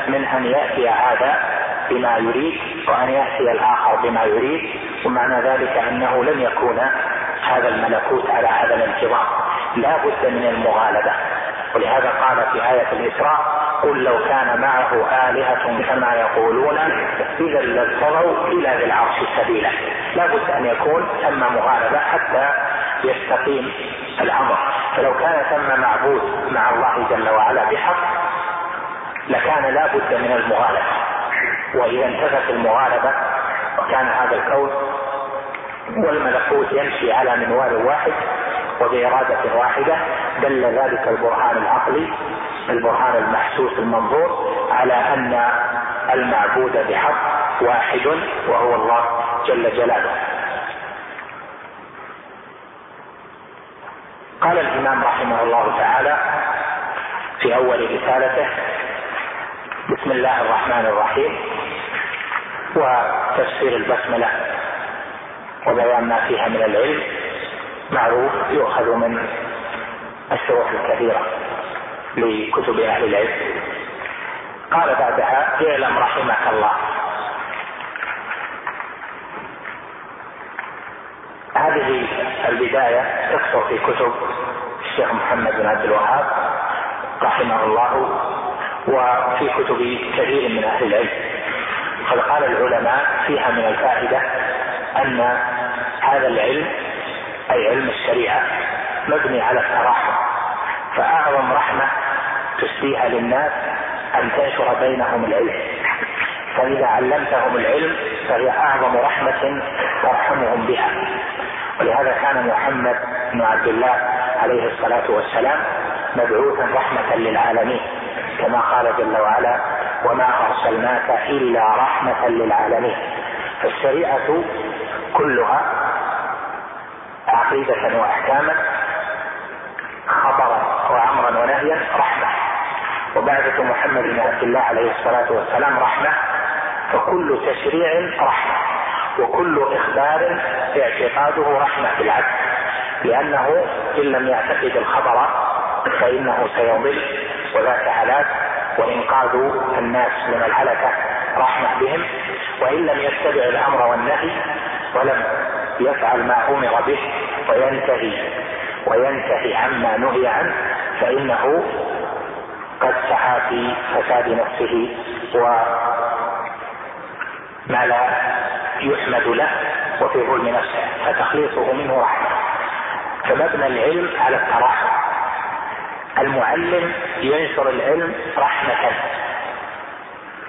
Speaker 2: من أن يأتي هذا بما يريد وأن يأتي الآخر بما يريد ومعنى ذلك أنه لن يكون هذا الملكوت على هذا الانتظام. لا بد من المغالبة. ولهذا قال في آية الإسراء قل لو كان معه آلهة كما يقولون إذا لابتغوا إلى ذي العرش سبيلا. لا بد أن يكون ثم مغالبة حتى يستقيم الأمر. فلو كان ثم معبود مع الله جل وعلا بحق لكان لا بد من المغالبة. وإذا انتفت المغالبة وكان هذا الكون والملكوت يمشي على منوال واحد وبإرادة واحدة دل ذلك البرهان العقلي البرهان المحسوس المنظور على أن المعبود بحق واحد وهو الله جل جلاله. قال الإمام رحمه الله تعالى في أول رسالته بسم الله الرحمن الرحيم وتفسير البسملة وبيان ما فيها من العلم معروف يؤخذ من الشروح الكثيرة. لكتب أهل العلم. قال بعدها اعلم رحمك الله. هذه البداية تكثر في كتب الشيخ محمد بن عبد الوهاب رحمه الله وفي كتب كثير من أهل العلم. قد قال العلماء فيها من الفائدة أن هذا العلم أي علم الشريعة مبني على التراحم. فأعظم رحمة تسديها للناس أن تنشر بينهم العلم. فإذا علمتهم العلم فهي أعظم رحمة ترحمهم بها. ولهذا كان محمد بن عبد الله عليه الصلاة والسلام مبعوثا رحمة للعالمين كما قال جل وعلا وما أرسلناك إلا رحمة للعالمين فالشريعة كلها عقيدة وأحكاما خبرا وأمرا ونهيا رحمة وبعثة محمد بن عبد الله عليه الصلاة والسلام رحمة فكل تشريع رحمة وكل إخبار اعتقاده رحمة بالعبد لأنه إن لم يعتقد الخبر فإنه سيضل وذاك هلاك وإنقاذ الناس من الهلكة رحمة بهم وإن لم يتبع الأمر والنهي ولم يفعل ما أمر به وينتهي وينتهي عما نهي عنه فإنه قد سعى في فساد نفسه وما لا يحمد له وفي ظلم نفسه فتخليصه منه رحمة. فمبنى العلم على التراحم. المعلم ينشر العلم رحمة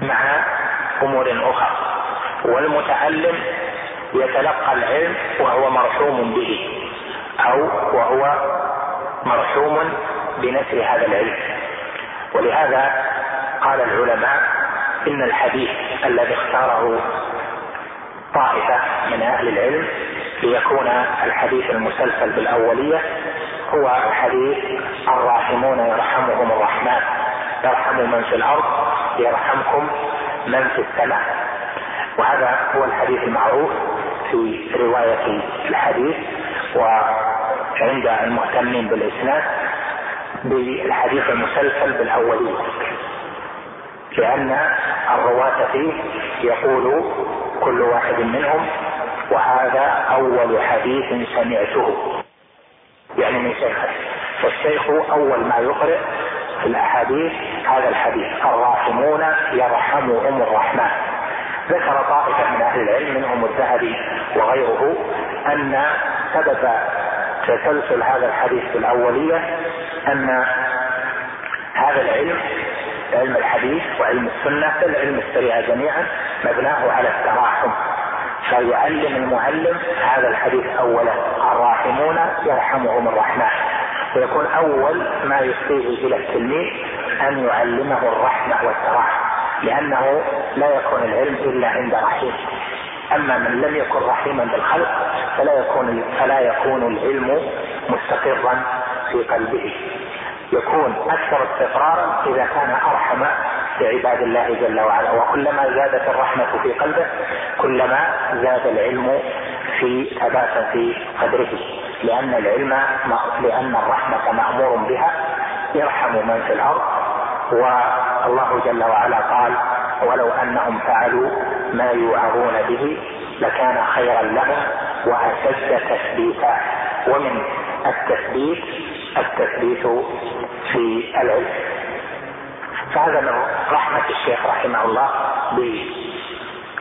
Speaker 2: مع أمور أخرى والمتعلم يتلقى العلم وهو مرحوم به أو وهو مرحوم بنشر هذا العلم. ولهذا قال العلماء إن الحديث الذي اختاره طائفة من أهل العلم ليكون الحديث المسلسل بالأولية هو حديث الراحمون يرحمهم الرحمن. يرحم من في الأرض يرحمكم من في السماء. وهذا هو الحديث المعروف في رواية الحديث وعند المهتمين بالإسناد بالحديث المسلسل بالأولية لأن الرواة فيه يقول كل واحد منهم وهذا أول حديث سمعته. يعني من شيخه. فالشيخ أول ما يقرئ في الأحاديث هذا الحديث. الراحمون يرحمهم الرحمن. ذكر طائفة من أهل العلم منهم الذهبي وغيره أن سبب تسلسل هذا الحديث في الأولية أن هذا العلم علم الحديث وعلم السنة بل علم الشريعة جميعا مبناه على التراحم. فيعلم المعلم هذا الحديث اولا الراحمون يرحمهم الرحمن. ويكون أول ما يفضيه إلى التلميذ أن يعلمه الرحمة والتراحم لأنه لا يكون العلم إلا عند رحيم. أما من لم يكن رحيما بالخلق فلا يكون فلا يكون العلم مستقرا في قلبه. يكون أكثر استقرارا إذا كان أرحم بعباد الله جل وعلا. وكلما زادت الرحمة في قلبه كلما زاد العلم في ثبات في قدره. لأن العلم لأن الرحمة مأمور بها يرحم من في الأرض. والله جل وعلا قال ولو أنهم فعلوا ما يوعظون به لكان خيرا لهم وأشد تثبيتا. ومن التثبيت التثبيت في العلم. فهذا من رحمة الشيخ رحمه الله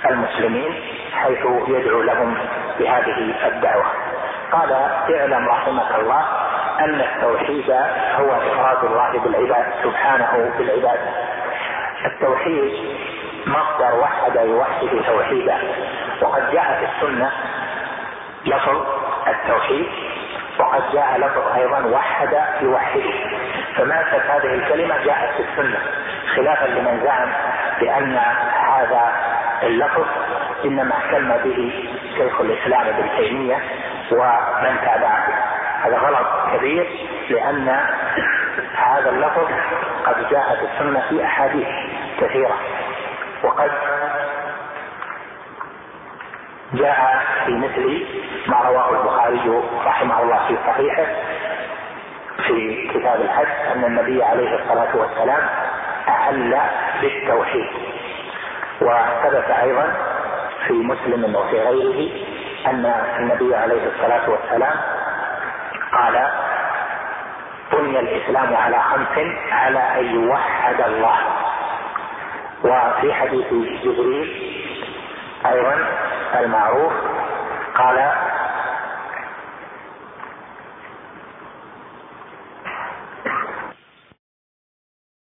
Speaker 2: بالمسلمين حيث يدعو لهم بهذه الدعوة. قال اعلم رحمك الله أن التوحيد هو إفراد الله بالعباد سبحانه بالعباد. التوحيد مصدر وحد يوحد توحيدا وقد جاء في السنة لفظ التوحيد وقد جاء لفظ أيضا وحد يوحده فماتت هذه الكلمة جاءت في السنة. خلافا لمن زعم بأن هذا اللفظ إنما اهتم به شيخ الإسلام ابن تيمية ومن تابعه هذا غلط كبير لأن هذا اللفظ قد جاء في السنة في أحاديث كثيرة. وقد جاء في مثل ما رواه البخاري رحمه الله في صحيحه في كتاب الحج أن النبي عليه الصلاة والسلام أهل بالتوحيد. وثبت أيضا في مسلم وفي غيره أن النبي عليه الصلاة والسلام قال بني الإسلام على خمس على أن يوحد الله. وفي حديث جبريل أيضا المعروف. قال